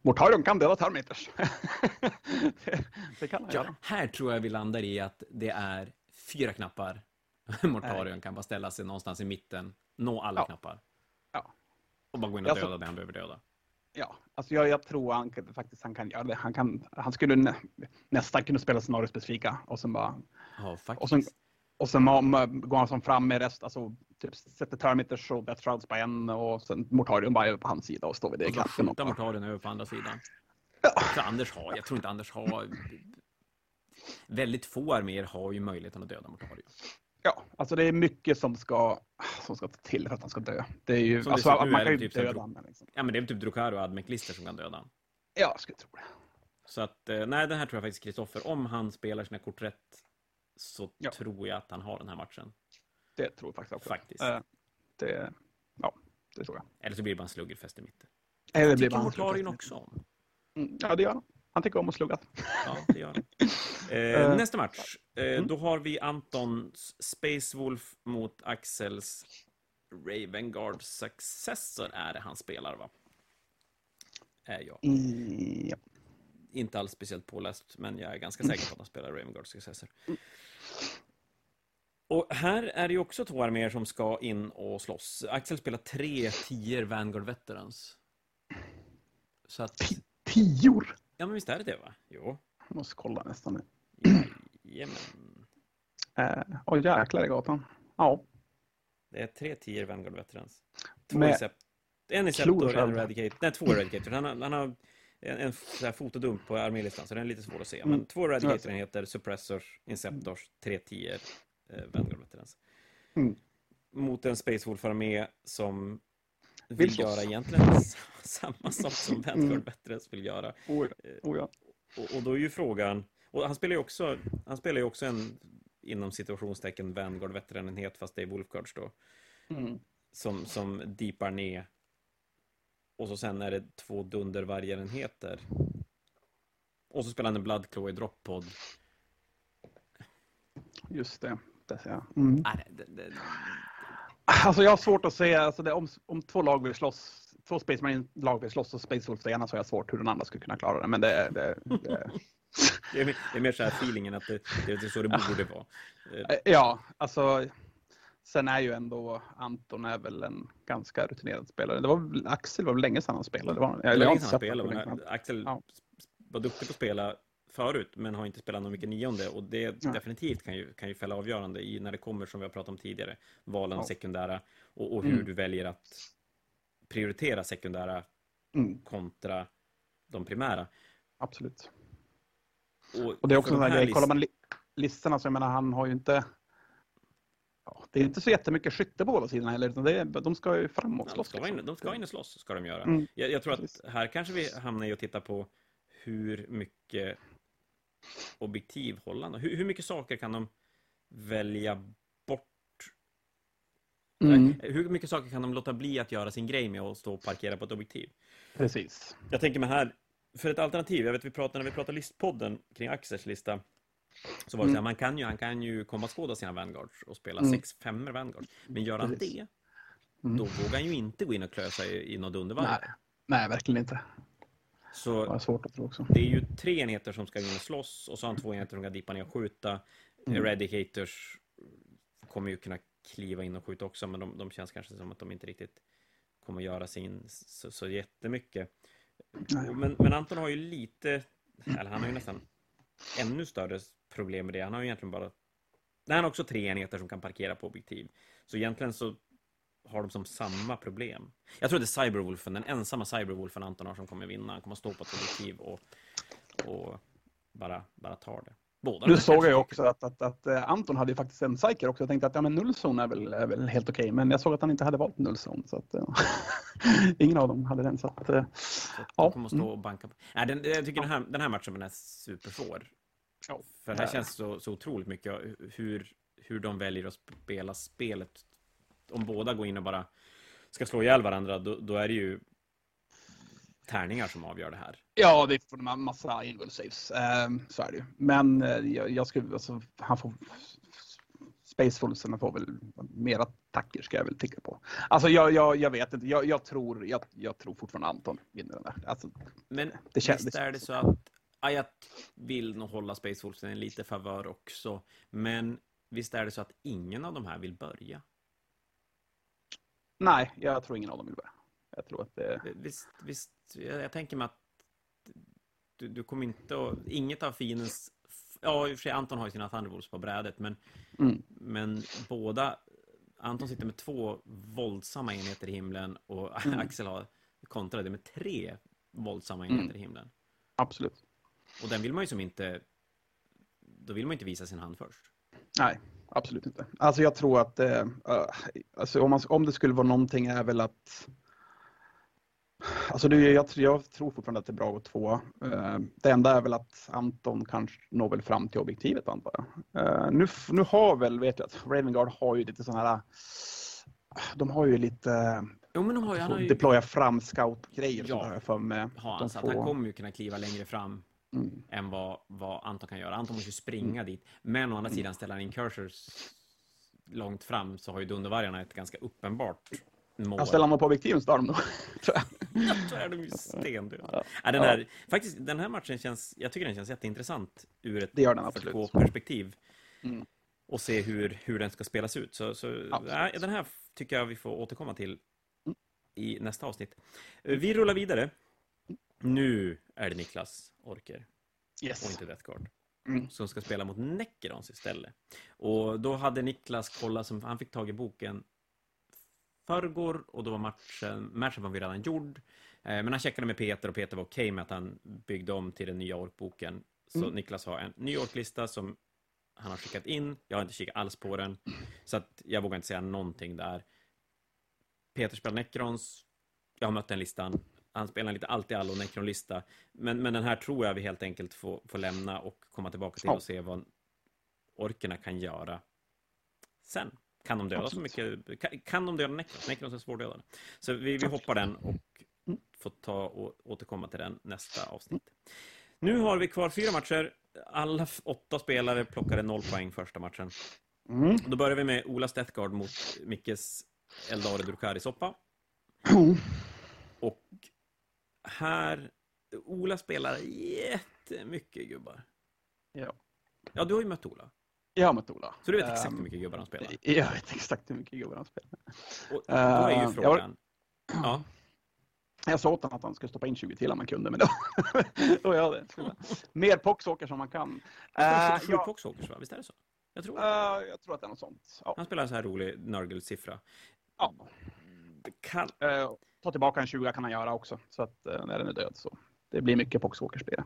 Mortarion kan döda Terminators. det, det kan han Ja, göra. här tror jag vi landar i att det är fyra knappar. Mortarion kan bara ställa sig någonstans i mitten, nå alla Ja. knappar. Ja. Och bara gå in och Alltså- döda det han behöver döda. Ja, alltså jag, jag tror han, faktiskt han kan göra det. Han, kan, han skulle nä, nästan kunna spela scenariospecifika och sen bara Ja, faktiskt. Och sen- och sen går han som fram med rest, alltså typ sätter Terminators och Death Shrouds på en och sen Mortarion bara över på hans sida och står vid det i och så Mortarion över på andra sidan. Ja. Så Anders har, jag tror inte Anders har väldigt få arméer har ju möjligheten att döda Mortario. Ja, alltså det är mycket som ska, som ska till för att han ska dö. Det är ju, Som det alltså, nu man är kan det ju typ döda honom. Liksom. Ja, men det är väl typ Drukaro och Admec-lister som kan döda honom. Ja, jag skulle tro det. Så att, eh, nej, den här tror jag faktiskt Kristoffer, om han spelar sina kort rätt så Ja. tror jag att han har den här matchen. Det tror jag faktiskt också. Faktiskt. Eh, det, ja, det tror jag. Eller så blir det bara en sluggerfest i mitten. Eller Det blir tycker bara Mortarion hans- också om. Mm, Ja, det gör han. Han tycker om att slugga. Ja, det gör han. Eh, Eh, nästa match. Eh, mm. Då har vi Antons Space Wolf mot Axels Ravenguard Successor är det han spelar, va? Är jag. Mm, ja. Inte alls speciellt påläst, men jag är ganska säker på att han spelar Ravenguard Successor. Och här är det ju också två arméer som ska in och slåss. Axel spelar tre tior Vanguard Veterans. Så att... Tior! Ja, men visst är det det, va? Jo. Jag måste kolla nästan nu. Jajamän. Eh, Oj, jäklar i gatan. Ja, Det är tre tior Vanguard Veterans. Två Med en i Septor, en. Eradicate. Nej, två Eradicator. Han har, han har en, en så här fotodump på armélistan, så den är lite svår att se. Men Mm. två Eradicator-enheter, Suppressors, Inceptors, tre tior eh, Vanguard Veterans. Mm. Mot en Space Wolf-armé som vill, Vill göra egentligen samma sak som Vanguard Mm. Veterans vill göra. oh, ja. Oh, ja. Och, och då är ju frågan, och han spelar ju också, han spelar ju också en inom situationstecken Vanguard veteranenhet fast det är Wolfguards då Mm. som, som deepar ner. Och så sen är det två dundervargarenheter. Och så spelar han en Bloodclaw i droppod. Just det. Det ser jag. Mm. Nej, det, det, Alltså jag har svårt att se, alltså det, om, om två lag vill slåss, två Space Marine-lag vill slåss och Space Wolves ena så har jag svårt hur den andra skulle kunna klara det. Men det, det, det det, är, mer- det är mer så här feelingen att det, det är så det borde vara. Eh, Ja, alltså sen är ju ändå Anton är väl en ganska rutinerad spelare. Det var Axel var väl länge sedan han spelade. Det var, Det har länge sedan han spelade, men. Axel Ja. var duktig på att spela förut, men har inte spelat någon mycket nionde. Och det Ja. definitivt kan ju, kan ju fälla avgörande i när det kommer, som vi har pratat om tidigare, valen Ja. sekundära och, och hur Mm. du väljer att prioritera sekundära Mm, kontra de primära. absolut. Och, Och det är också en de grej, kollar man li listorna så jag menar han har ju inte ja, det är inte så jättemycket skytte på båda sidorna heller, utan det är, de ska ju framåt Ja, de, slåss. ska in, liksom. de ska in och slåss, ska de göra. Mm, Jag, jag tror att här kanske vi hamnar i att titta på hur mycket objektiv håller hur, hur mycket saker kan de välja bort? Mm, Hur mycket saker kan de låta bli att göra sin grej med och stå och parkera på ett objektiv? precis. Jag tänker mig här, för ett alternativ, jag vet vi pratade, när vi pratade listpodden kring Axels lista, så var det så här, Mm. man kan ju, han kan ju komma skåda sina Vanguards och spela Mm. sex femmor Vanguards. Men gör han Precis. det, Mm. då vågar han ju inte gå in och klösa i, i något undervarv. Nej, nej, verkligen inte. Det Så var svårt att tro också. det är ju tre enheter som ska in och slåss och så har han två enheter som kan dippa ner och skjuta. Mm. Eradicators kommer ju kunna kliva in och skjuta också, men de, de känns kanske som att de inte riktigt kommer göra sin så, så jättemycket. Men, men Anton har ju lite, eller han har ju nästan ännu större problem med det. Han har ju egentligen bara, nej, han har också tre enheter som kan parkera på objektiv. Så egentligen så har de som samma problem. Jag tror det är Cyberwolfen, den ensamma Cyberwolfen Anton har som kommer vinna. Han kommer stå på ett objektiv och, och bara, bara tar det. Båda Nu såg jag ju också att, att, att eh, Anton hade ju faktiskt en psyker också. Jag tänkte att ja, men nullzone är väl, är väl helt okej, men jag såg att han inte hade valt nullzone. Så att, ingen av dem hade den. Så att, eh, Så Ja, kommer stå och banka på. Nej, den, jag tycker den, här, den här matchen är supersvår. Ja, För här känns så, så otroligt mycket hur, hur de väljer att spela spelet. Om båda går in och bara ska slå ihjäl varandra, då, då är det ju tärningar som avgör det här. ja, det är fortfarande en massa invul saves. Eh, så är det ju. Men eh, jag, jag skulle, alltså, han får Spacefulsen får väl mer attacker ska jag väl tycka på. Alltså jag, jag, jag vet inte, jag, jag, tror, jag, jag tror fortfarande Anton vinner den där. Alltså, Men Det känns- visst är det så att Ayat vill nog hålla Space Wolves en lite favör också. Men visst är det så att ingen av de här vill börja? Nej, jag tror ingen av dem vill börja. Jag tror att det... Visst, visst jag, tänker mig att du, du kommer inte att... Inget av fiendens... Ja, i och för sig Anton har ju sina Thunderbolts på brädet, men, Mm. men båda... Anton sitter med två våldsamma enheter i himlen och Mm. Axel har kontrade med tre våldsamma Mm. enheter i himlen. Absolut. Och den vill man ju som inte då vill man inte visa sin hand först. Nej, absolut inte. Alltså jag tror att eh, alltså om, man, om det skulle vara någonting är väl att Alltså det, jag, jag tror fortfarande att det är bra att gå två. Uh, det enda är väl att Anton kanske når väl fram till objektivet antar jag. Uh, nu, nu har väl, vet jag att Ravengard har ju lite sådana här, de har ju lite Jo, men de har ju, han har ju... deploya fram scout-grejer Ja. för med. har de han, så att två. han kommer ju kunna kliva längre fram Mm. än vad, vad Anton kan göra. Anton måste ju springa dit. Men å andra sidan ställer han in cursors långt fram så har ju Dundervargarna ett ganska uppenbart mål. Jag ställer honom på objektiven så nog. tror jag. Ja, så är de ju stendöda. Ja. Ja, den, här, faktiskt, den här matchen känns, jag tycker den känns jätteintressant ur ett Det gör den absolut. perspektiv Mm. och se hur, hur den ska spelas ut. Så, så nej, den här tycker jag vi får återkomma till Mm. i nästa avsnitt. Vi rullar vidare. Nu är det Niklas Orker och Yes. inte Death Guard Mm. som ska spela mot Necrons istället. Och då hade Niklas kollat, som, han fick tag i boken förrgår och då var matchen, matchen var vi redan gjord. Eh, men han checkade med Peter och Peter var okej med att han byggde om till den nya orkboken. Så Mm. Niklas har en ny orklista som han har skickat in. Jag har inte kikat alls på den. Så att jag vågar inte säga någonting där. Peter spelar Necrons. Jag har mött den listan. Han spelar lite allt i allo Necron-lista. Men, men den här tror jag vi helt enkelt får, får lämna och komma tillbaka till Ja. och se vad orkerna kan göra sen. Kan de döda så Absolut. mycket? Kan, kan de döda Necrons? Necrons är svårdödade. Så vi, vi hoppar den och Mm. får ta och återkomma till den nästa avsnitt. Nu har vi kvar fyra matcher. Alla åtta spelare plockade noll poäng första matchen. Mm. Då börjar vi med Ola Stettgard mot Mickes Eldare Drukari Soppa. Och här... Ola spelar jättemycket gubbar. Ja. Ja, du har ju mött Ola. Jag har mött Ola. Så du vet exakt hur Ehm, mycket gubbar han spelar. Jag vet exakt hur mycket gubbar han spelar. Och då är Ehm, ju jag- frågan... Ja, Jag sa åt honom att han skulle stoppa in 20 till om man kunde, men då, då gör jag det. Skulle- Mer poxåker som man kan. han Eh, spelar 77 ja, Poxwalkers, va? Visst är det så? Jag tror det. jag tror att det är något sånt. Ja. Han spelar en så här rolig Nurgle-siffra. Ja. Kan... Eh, ta tillbaka en 20 kan han göra också, så att eh, när den är död så. Det blir mycket poxåkerspel.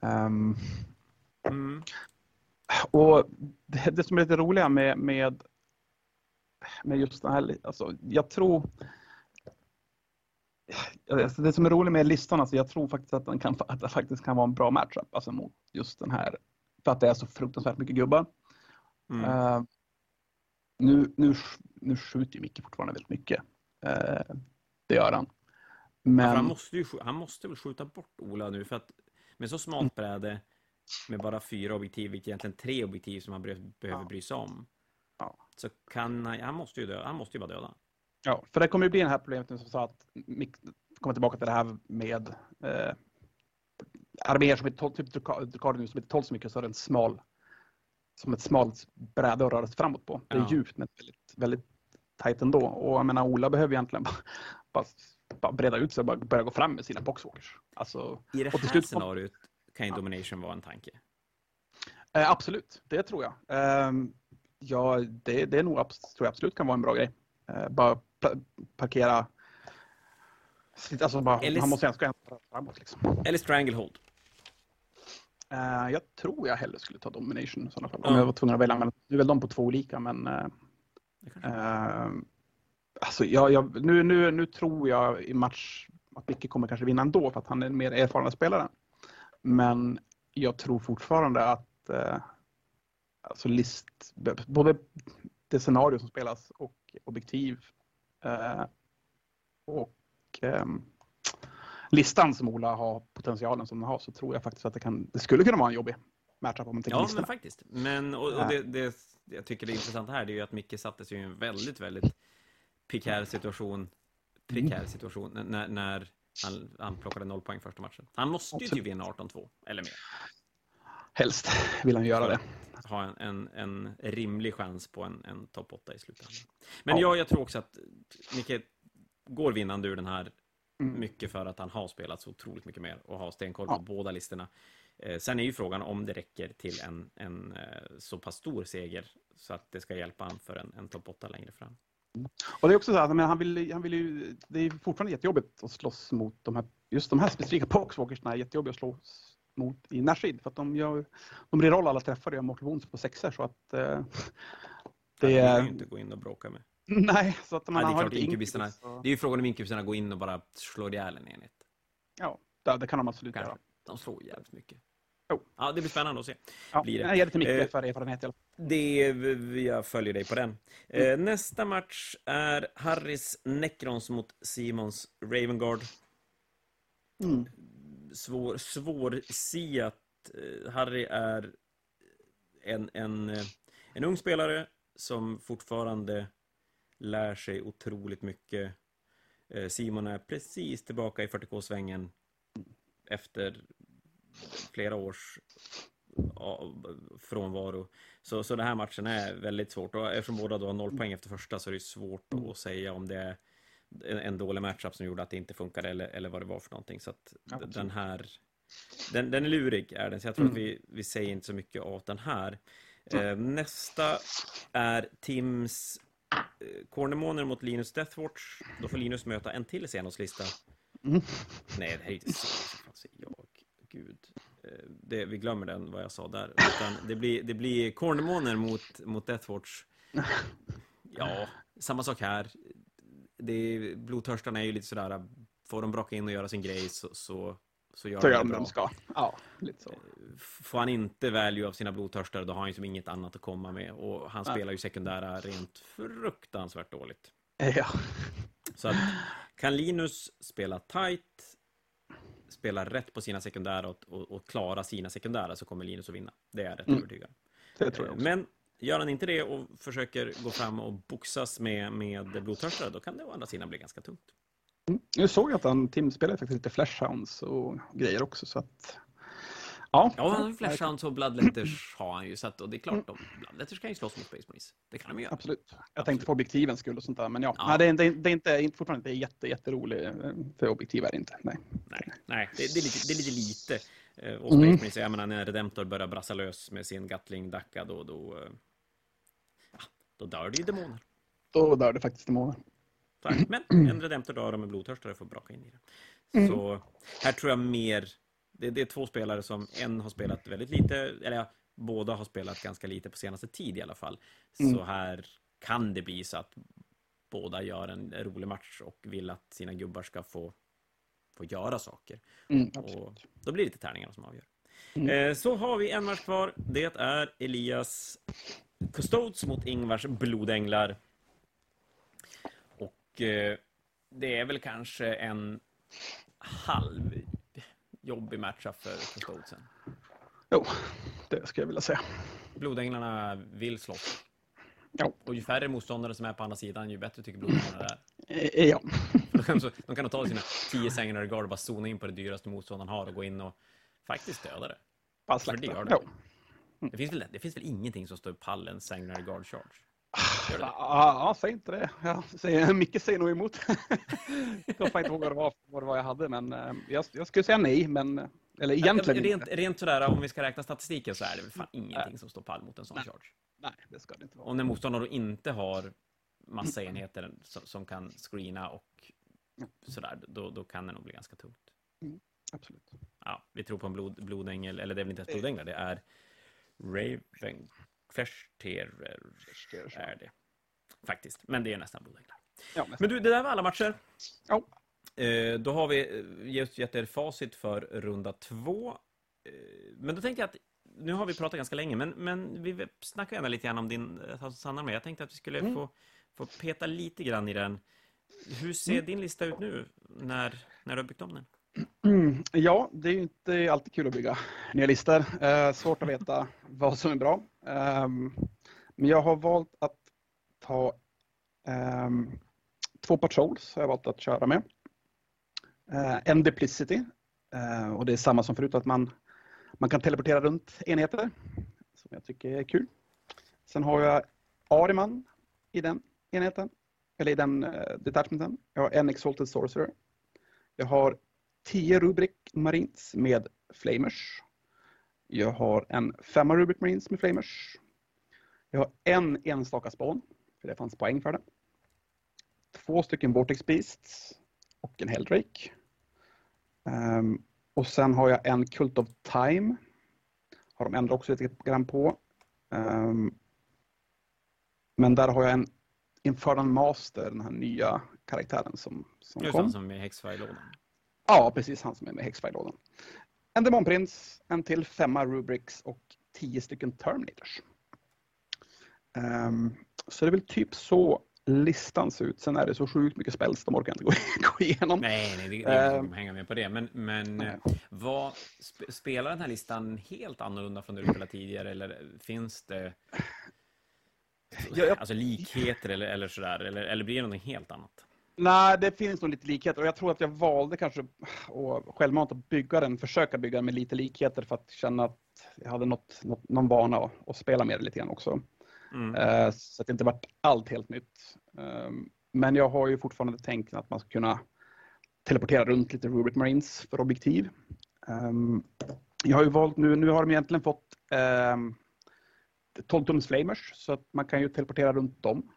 Um, Mm. och det, det som är lite roliga med, med, med just den här, alltså jag tror Alltså det som är roligt med listan, alltså jag tror faktiskt att den kan, att det faktiskt kan vara en bra matchup alltså mot just den här. För att det är så fruktansvärt mycket gubbar. Mm. Eh, nu, nu, nu skjuter ju Micke fortfarande väldigt mycket. Eh, det gör han. Ja, Men han, måste ju, han måste väl skjuta bort Ola nu för att med så smalt bräde med bara fyra objektiv, vilket egentligen tre objektiv som han be- behöver Ja. bry sig om. Ja. Så kan han, han måste ju dö, han måste ju vara döda. Ja, för det kommer ju bli det här problemet som sa att kommer tillbaka till det här med eh, arméer som inte tål, typ Ducard nu som inte tål så mycket så är det en smal som ett smalt bräde att röra sig framåt på. Det är Ja. djupt men väldigt, väldigt tajt ändå. Och jag menar Ola behöver egentligen bara, bara, bara breda ut sig och bara börja gå fram med sina boxwalkers. Alltså, I det här slut scenariot kan ju Ja. domination vara en tanke. eh, absolut, det tror jag. Eh, ja, det, det är nog, tror jag absolut kan vara en bra grej. Eh, bara parkera Alltså bara, Eller- han måste ändå ska framåt liksom. Eller stranglehold. Eh, jag tror jag hellre skulle ta Domination i sådana fall. Ja. Om jag var tvungen att välja mellan. Nu är väl de på två olika men eh, eh, alltså, jag, jag, nu, nu, nu tror jag i match att Micke kommer kanske vinna ändå för att han är en mer erfaren spelare. Men jag tror fortfarande att eh, alltså list, både det scenario som spelas och objektiv eh, och ehm, listan som Ola har potentialen som den har så tror jag faktiskt att det, kan, det skulle kunna vara en jobbig matchup om man tänker Ja, listorna. men faktiskt. Men, och, och det, det jag tycker det är intressant här det är ju att Micke satte sig i en väldigt, väldigt prekär situation, prekär situation när, när han, han plockade noll poäng första matchen. Han måste ju typ vinna 18-2, eller mer. Helst vill han göra det. Ha en, en, en rimlig chans på en, en topp 8 i slutändan. Men Ja. jag, jag tror också att Micke går vinnande ur den här Mm. mycket för att han har spelat så otroligt mycket mer och har stenkoll Ja. på båda listorna. Eh, sen är ju frågan om det räcker till en, en eh, så pass stor seger så att det ska hjälpa han för en, en topp 8 längre fram. Och det är också så att men han vill, han vill ju, det är fortfarande jättejobbigt att slåss mot de här, just de här specifika boxwalkersna är jättejobbigt att slå, mot, i Nashid. För att de, gör, de reroll alla träffar och gör mortal wounds på sexer. Så att, eh, Det är är... ju inte gå in och bråka med. Nej, så att man Nej, det är har klart, inkubisarna- inkubis och- Det är ju frågan om inkubisarna går in och bara slår ihjäl en enhet. Ja, det, det kan de absolut Kanske. göra. De slår jävligt mycket. Ja, det blir spännande att se. Ja, blir det. Jag ger lite mycket Eh, för erfarenhet. Det, jag följer dig på den. Eh, Mm. nästa match är Harris Necrons mot Simons Ravengard. Mm. Svår, svårsiat. Eh, Harry är en, en, eh, en ung spelare som fortfarande lär sig otroligt mycket. Eh, Simon är precis tillbaka i 40K-svängen efter flera års av- frånvaro. Så, så den här matchen är väldigt svårt. Och eftersom båda då har noll poäng efter första så är det svårt att säga om det är en, en dålig matchup som gjorde att det inte funkade eller, eller vad det var för någonting. Så att absolut. den här den, den är lurig, är den. Så jag tror Mm. att vi, vi säger inte så mycket åt den här. Eh, nästa är Tims eh, Cornermåner mot Linus Deathwatch. Då får Linus möta en till Senos-lista. Mm. Nej, det här är inte säger jag? Eh, Det, vi glömmer den, vad jag sa där. Utan det blir, det blir Cornermåner mot, mot Deathwatch. Ja, samma sak här. Det, är- blodtörstarna är ju lite sådär, får de braka in och göra sin grej så, så, så gör Så de det de det bra. de ska. Ja, lite så. Får han inte value av sina blodtörstare då har han ju som inget annat att komma med. Och han Ja. spelar ju sekundära rent fruktansvärt dåligt. Ja. Så att kan Linus spela tight, spela rätt på sina sekundära och, och, och klara sina sekundära så kommer Linus att vinna. Det är jag rätt Mm. övertygad. Det tror jag också. Men gör han inte det och försöker gå fram och boxas med, med blodtörstare då kan det å andra sidan bli ganska tungt. Nu såg jag att han Tim spelar faktiskt lite flashhounds och grejer också så att Ja, Ja, ju flashhounds och bloodletters har han ju. Så att, och det är klart, de, bloodletters kan ju slåss mot Space Marines. Det kan de göra. absolut. Jag tänkte på objektivens skull och sånt där, men ja. Ja. Nej, det, är, det, är, det är inte, inte fortfarande inte jätte, jätterolig, eh, för objektiv är det inte. Nej. Nej, nej det, det, är lite, det är lite lite. Eh, Och Space Mm. Marines, jag menar när Redemptor börjar brassa lös med sin Gatling Dacca då, då, eh, ja, då dör det ju demoner. Då dör det faktiskt här. Men en Redemptor dör och med blodtörstare får braka in i det. Mm. Så här tror jag mer, det, det är två spelare som en har spelat väldigt lite, eller ja, båda har spelat ganska lite på senaste tid i alla fall. Så Mm. här kan det bli så att båda gör en rolig match och vill att sina gubbar ska få, få göra saker. Mm, Och då blir det lite tärningarna som avgör. Mm. Eh, så har vi en match kvar. Det är Elias Custodes mot Ingvars Blodänglar. Och eh, det är väl kanske en halv jobbig matchup för Custodesen. Jo, det skulle jag vilja säga. Blodänglarna vill slåss. Ja. Och ju färre motståndare som är på andra sidan, ju bättre tycker blodänglarna det är. Eh, Ja, De kan, de kan ta sina 10 Sanguinary Guard och bara zona in på det dyraste motståndaren har och gå in och faktiskt döda det. bara det det. Jo. Det finns, väl, det finns väl ingenting som står i pallen Sanguinary Guard Charge? Ja, säg inte det. Ja, säg, Micke säger nog emot. jag kommer inte ihåg vad det, var, vad det var jag hade, men eh, jag, jag skulle säga nej. Men, eller egentligen rent, inte. rent sådär, om vi ska räkna statistiken så är det väl fan ingenting som står pall mot en sån Nej. charge. Nej, det ska det inte vara. Om en motståndare då inte har massa enheter som, som kan screena och sådär, då, då kan det nog bli ganska tungt. Absolut. Ja, vi tror på en blod, blodängel, eller det är väl inte ens blodänglar, det är Raven Färsterer är det. Faktiskt, men det är nästan blodänglar. Ja, men, du, det där var alla matcher. ja. Eh, då har vi just gett er facit för runda två. Eh, men då tänkte jag att, nu har vi pratat ganska länge, men, men vi snackar gärna lite grann om din eh, Sanna med. Jag tänkte att vi skulle Mm. få, få peta lite grann i den. Hur ser Mm. din lista ut nu, när, när du har byggt om den? Mm, ja, det är ju inte alltid kul att bygga nya listor. Eh, svårt att veta vad som är bra. Eh, men jag har valt att ta eh, två patrols har jag valt att köra med. Eh, en duplicity eh, och det är samma som förut att man, man kan teleportera runt enheter som jag tycker är kul. Sen har jag Ariman i den enheten, eller i den eh, detachmenten. Jag har en Exalted Sorcerer. Jag har 10 Rubrik Marines med Flamers. Jag har en 5 Rubrik Marines med Flamers. Jag har en enstaka spån, för det fanns poäng för det. Två stycken Vortex Beasts och en Helldrake. Ehm, och sen har jag en Cult of Time. Har de ändrat också lite grann på. Um, men där har jag en Infernal Master, den här nya karaktären som, som Just kom. han som är häxfärglådan. Ja, precis han som är med i häxfärglådan. En Demonprins, en till femma Rubrics och tio stycken Terminators. Um, så det är väl typ så listan ser ut. Sen är det så sjukt mycket spels, de orkar inte gå, gå igenom. Nej, nej, det, det är Ehm. uh, hänga med på det. Men, men eh, vad, sp spelar den här listan helt annorlunda från det du spelade tidigare? Eller finns det alltså likheter eller, eller sådär? Eller, eller blir det något helt annat? Nej, det finns nog lite likheter och jag tror att jag valde kanske att självmant att bygga den, försöka bygga den med lite likheter för att känna att jag hade något, något, någon vana att, att spela med det lite grann också. Mm. Eh, Så att det inte varit allt helt nytt. Eh, Men jag har ju fortfarande tänkt att man ska kunna teleportera runt lite Rubric Marines för objektiv. Eh, Jag har ju valt nu, nu har de egentligen fått eh, 12 tums flamers så att man kan ju teleportera runt dem.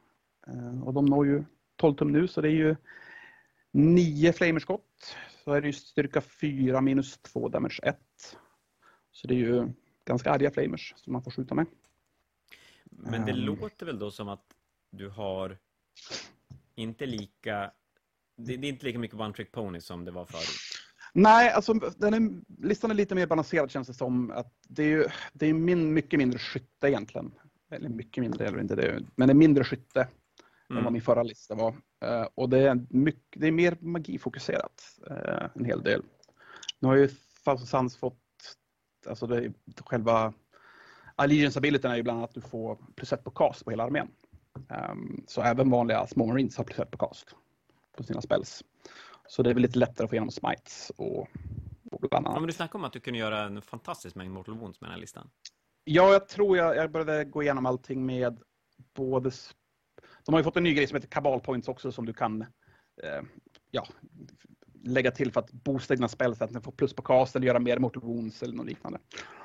Eh, Och de når ju 12 tum nu så det är ju 9 flamerskott. Så är det ju styrka 4 minus 2 damage 1. Så det är ju ganska arga flamers som man får skjuta med. Men det Ehm. låter väl då som att du har inte lika... Det, det är inte lika mycket one trick pony som det var förut. Nej, alltså den är, listan är lite mer balanserad känns det som. Att det är ju det är min, mycket mindre skytte egentligen. Eller mycket mindre, eller inte det. Men det är mindre skytte än vad Mm. min förra lista var. Eh, och det är, mycket, det är mer magifokuserat eh, en hel del. Nu har ju Thousand Suns fått, alltså det, själva Allegiance abilityn är ju bland annat att du får plus ett på cast på hela armén. Ehm, så även vanliga små marines har plus ett på cast på sina spells. Så det är väl lite lättare att få igenom smites och, och bland Ja, annat. men du snackade om att du kunde göra en fantastisk mängd Mortal Wounds med den här listan. Ja, jag tror jag, jag började gå igenom allting med både... De har ju fått en ny grej som heter Cabal Points också som du kan eh, ja, lägga till för att boosta dina spel så att den får plus på cast eller göra mer Mortal Wounds eller något liknande.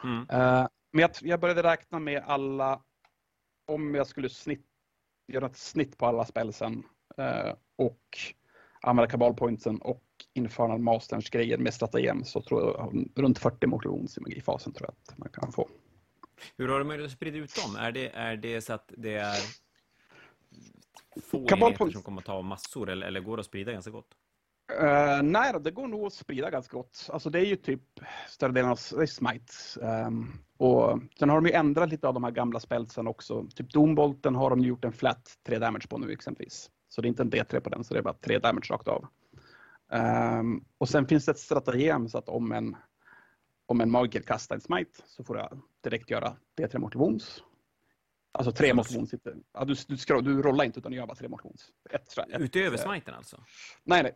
Mm. Eh, men jag, jag började räkna med alla, om jag skulle snitt, göra ett snitt på alla spelsen eh, och använda Cabal Pointsen och Infernal Masterns grejer med stratagem så tror jag runt 40 Mortal Wounds i magifasen tror jag att man kan få. Hur har du möjlighet att sprida ut dem? Är det, är det så att det är få enheter som kommer att ta massor eller, eller går det att sprida ganska gott? Uh, nej, det går nog att sprida ganska gott. Alltså det är ju typ större delen av smites. Ehm, och sen har de ju ändrat lite av de här gamla spelsen också. Typ Dombolten har de gjort en flat 3 damage på nu exempelvis. Så det är inte en D3 på den, så det är bara 3 damage rakt av. Ehm, och sen finns det ett stratagem så att om en, om en magiker kastar en smite så får jag direkt göra D3 mortal wounds. Alltså tre. Inte, ja, du, du, du rollar inte utan du gör bara tre mortal wounds. Ett, ett, Utöver eh, smiten alltså? Nej, nej.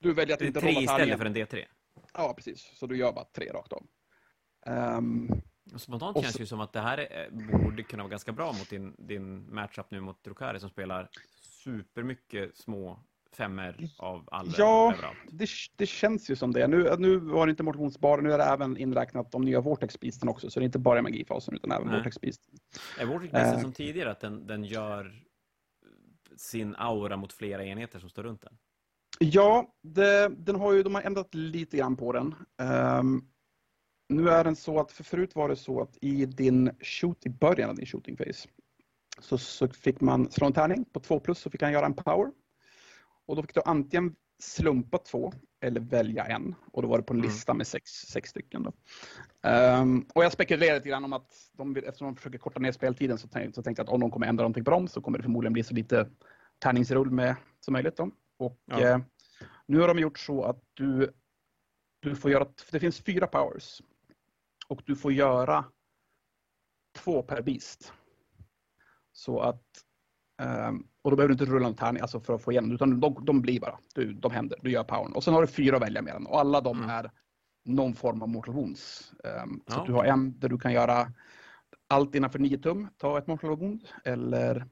Du väljer att är inte tre rolla istället för en D3? Ja, precis. Så du gör bara tre rakt av. Ehm, Och Spontant Och känns det ju som att det här är, borde kunna vara ganska bra mot din, din matchup nu mot Drukari som spelar supermycket små femmer av alla Ja. det, det känns ju som det. Nu, nu var det inte motivationsbara, nu är det även inräknat de nya Vortex-beasten också. Så det är inte bara magifasen utan även Nej. Vortex-beast. Är Vortex Beasten Eh. som tidigare att den, den gör sin aura mot flera enheter som står runt den? Ja, det, den har ju, de har ändrat lite grann på den. Ehm, nu är den så att, för förut var det så att i din shoot, i början av din shooting phase, så, så fick man slå en tärning på 2 plus så fick han göra en power. Och då fick du antingen slumpa två eller välja en. Och då var det på en Mm. lista med sex, sex stycken. Då. Ehm, och jag spekulerar lite grann om att de, eftersom de försöker korta ner speltiden så, tänk, så tänkte jag att om de kommer ändra någonting på dem så kommer det förmodligen bli så lite tärningsrull med som möjligt. Då. Och Ja. eh, nu har de gjort så att du, du får göra, det finns fyra powers. Och du får göra två per beast. Så att, ehm, och då behöver du inte rulla en tärning alltså för att få igenom utan de, de blir bara, du, de händer, du gör powern. Och sen har du fyra att välja mellan och alla de Mm. är någon form av mortal wounds. Ehm, så Ja, att du har en där du kan göra allt innanför 9 tum, ta ett mortal wound. Eller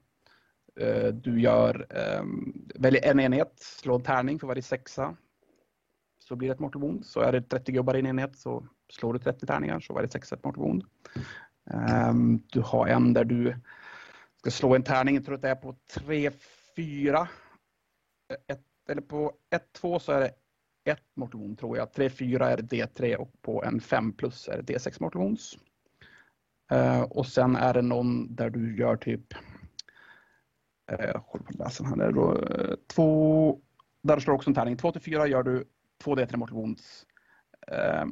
eh, du gör, um, väljer en enhet, slå en tärning för varje sexa. Så blir det ett mortal wound. Så är det 30 gubbar i en enhet så slår du 30 tärningar så varje sexa ett mortal wound. Ehm, du har en där du ska slå en tärning, jag tror att det är på 3, 4. Ett, eller på 1, 2 så är det 1 mortal wound tror jag. 3-4 är D3 och på en 5 plus är det D6 mortal wounds. Uh, och sen är det någon där du gör typ, uh, jag håller på att läsa den här, där, då, uh, två, där slår också en tärning. 2 4 gör du 2 D3 mortal wounds. Uh,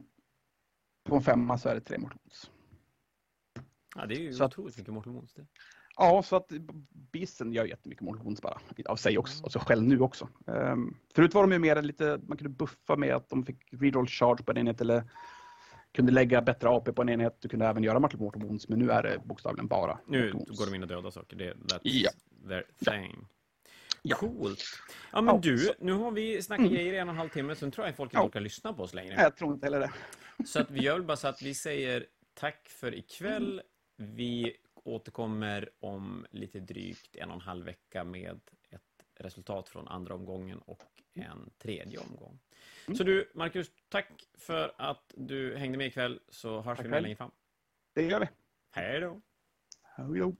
på en femma så är det 3 mortal wounds. Ja, det är ju Så att- otroligt mycket mortal wounds det. Ja, så att Beasten gör jättemycket mortal wounds bara av sig också, alltså själv nu också. Um, förut var de ju mer lite, man kunde buffa med att de fick reroll charge på en enhet eller kunde lägga bättre AP på en enhet. Du kunde även göra mortal wounds, men nu är det bokstavligen bara Nu går de in och dödar saker. Det, that's Ja. their thing. Ja. Coolt. Ja, men Ja, du, så- nu har vi snackat Mm. grejer i en och en halv timme, sen tror jag folk inte Ja. orkar lyssna på oss längre. Jag tror inte heller det. Så att vi gör väl bara så att vi säger tack för ikväll. Vi återkommer om lite drygt en och en halv vecka med ett resultat från andra omgången och en tredje omgång. Mm. Så du, Marcus, tack för att du hängde med ikväll, så hörs Tack vi med längre fram. Det gör vi. Hej då! Hej då.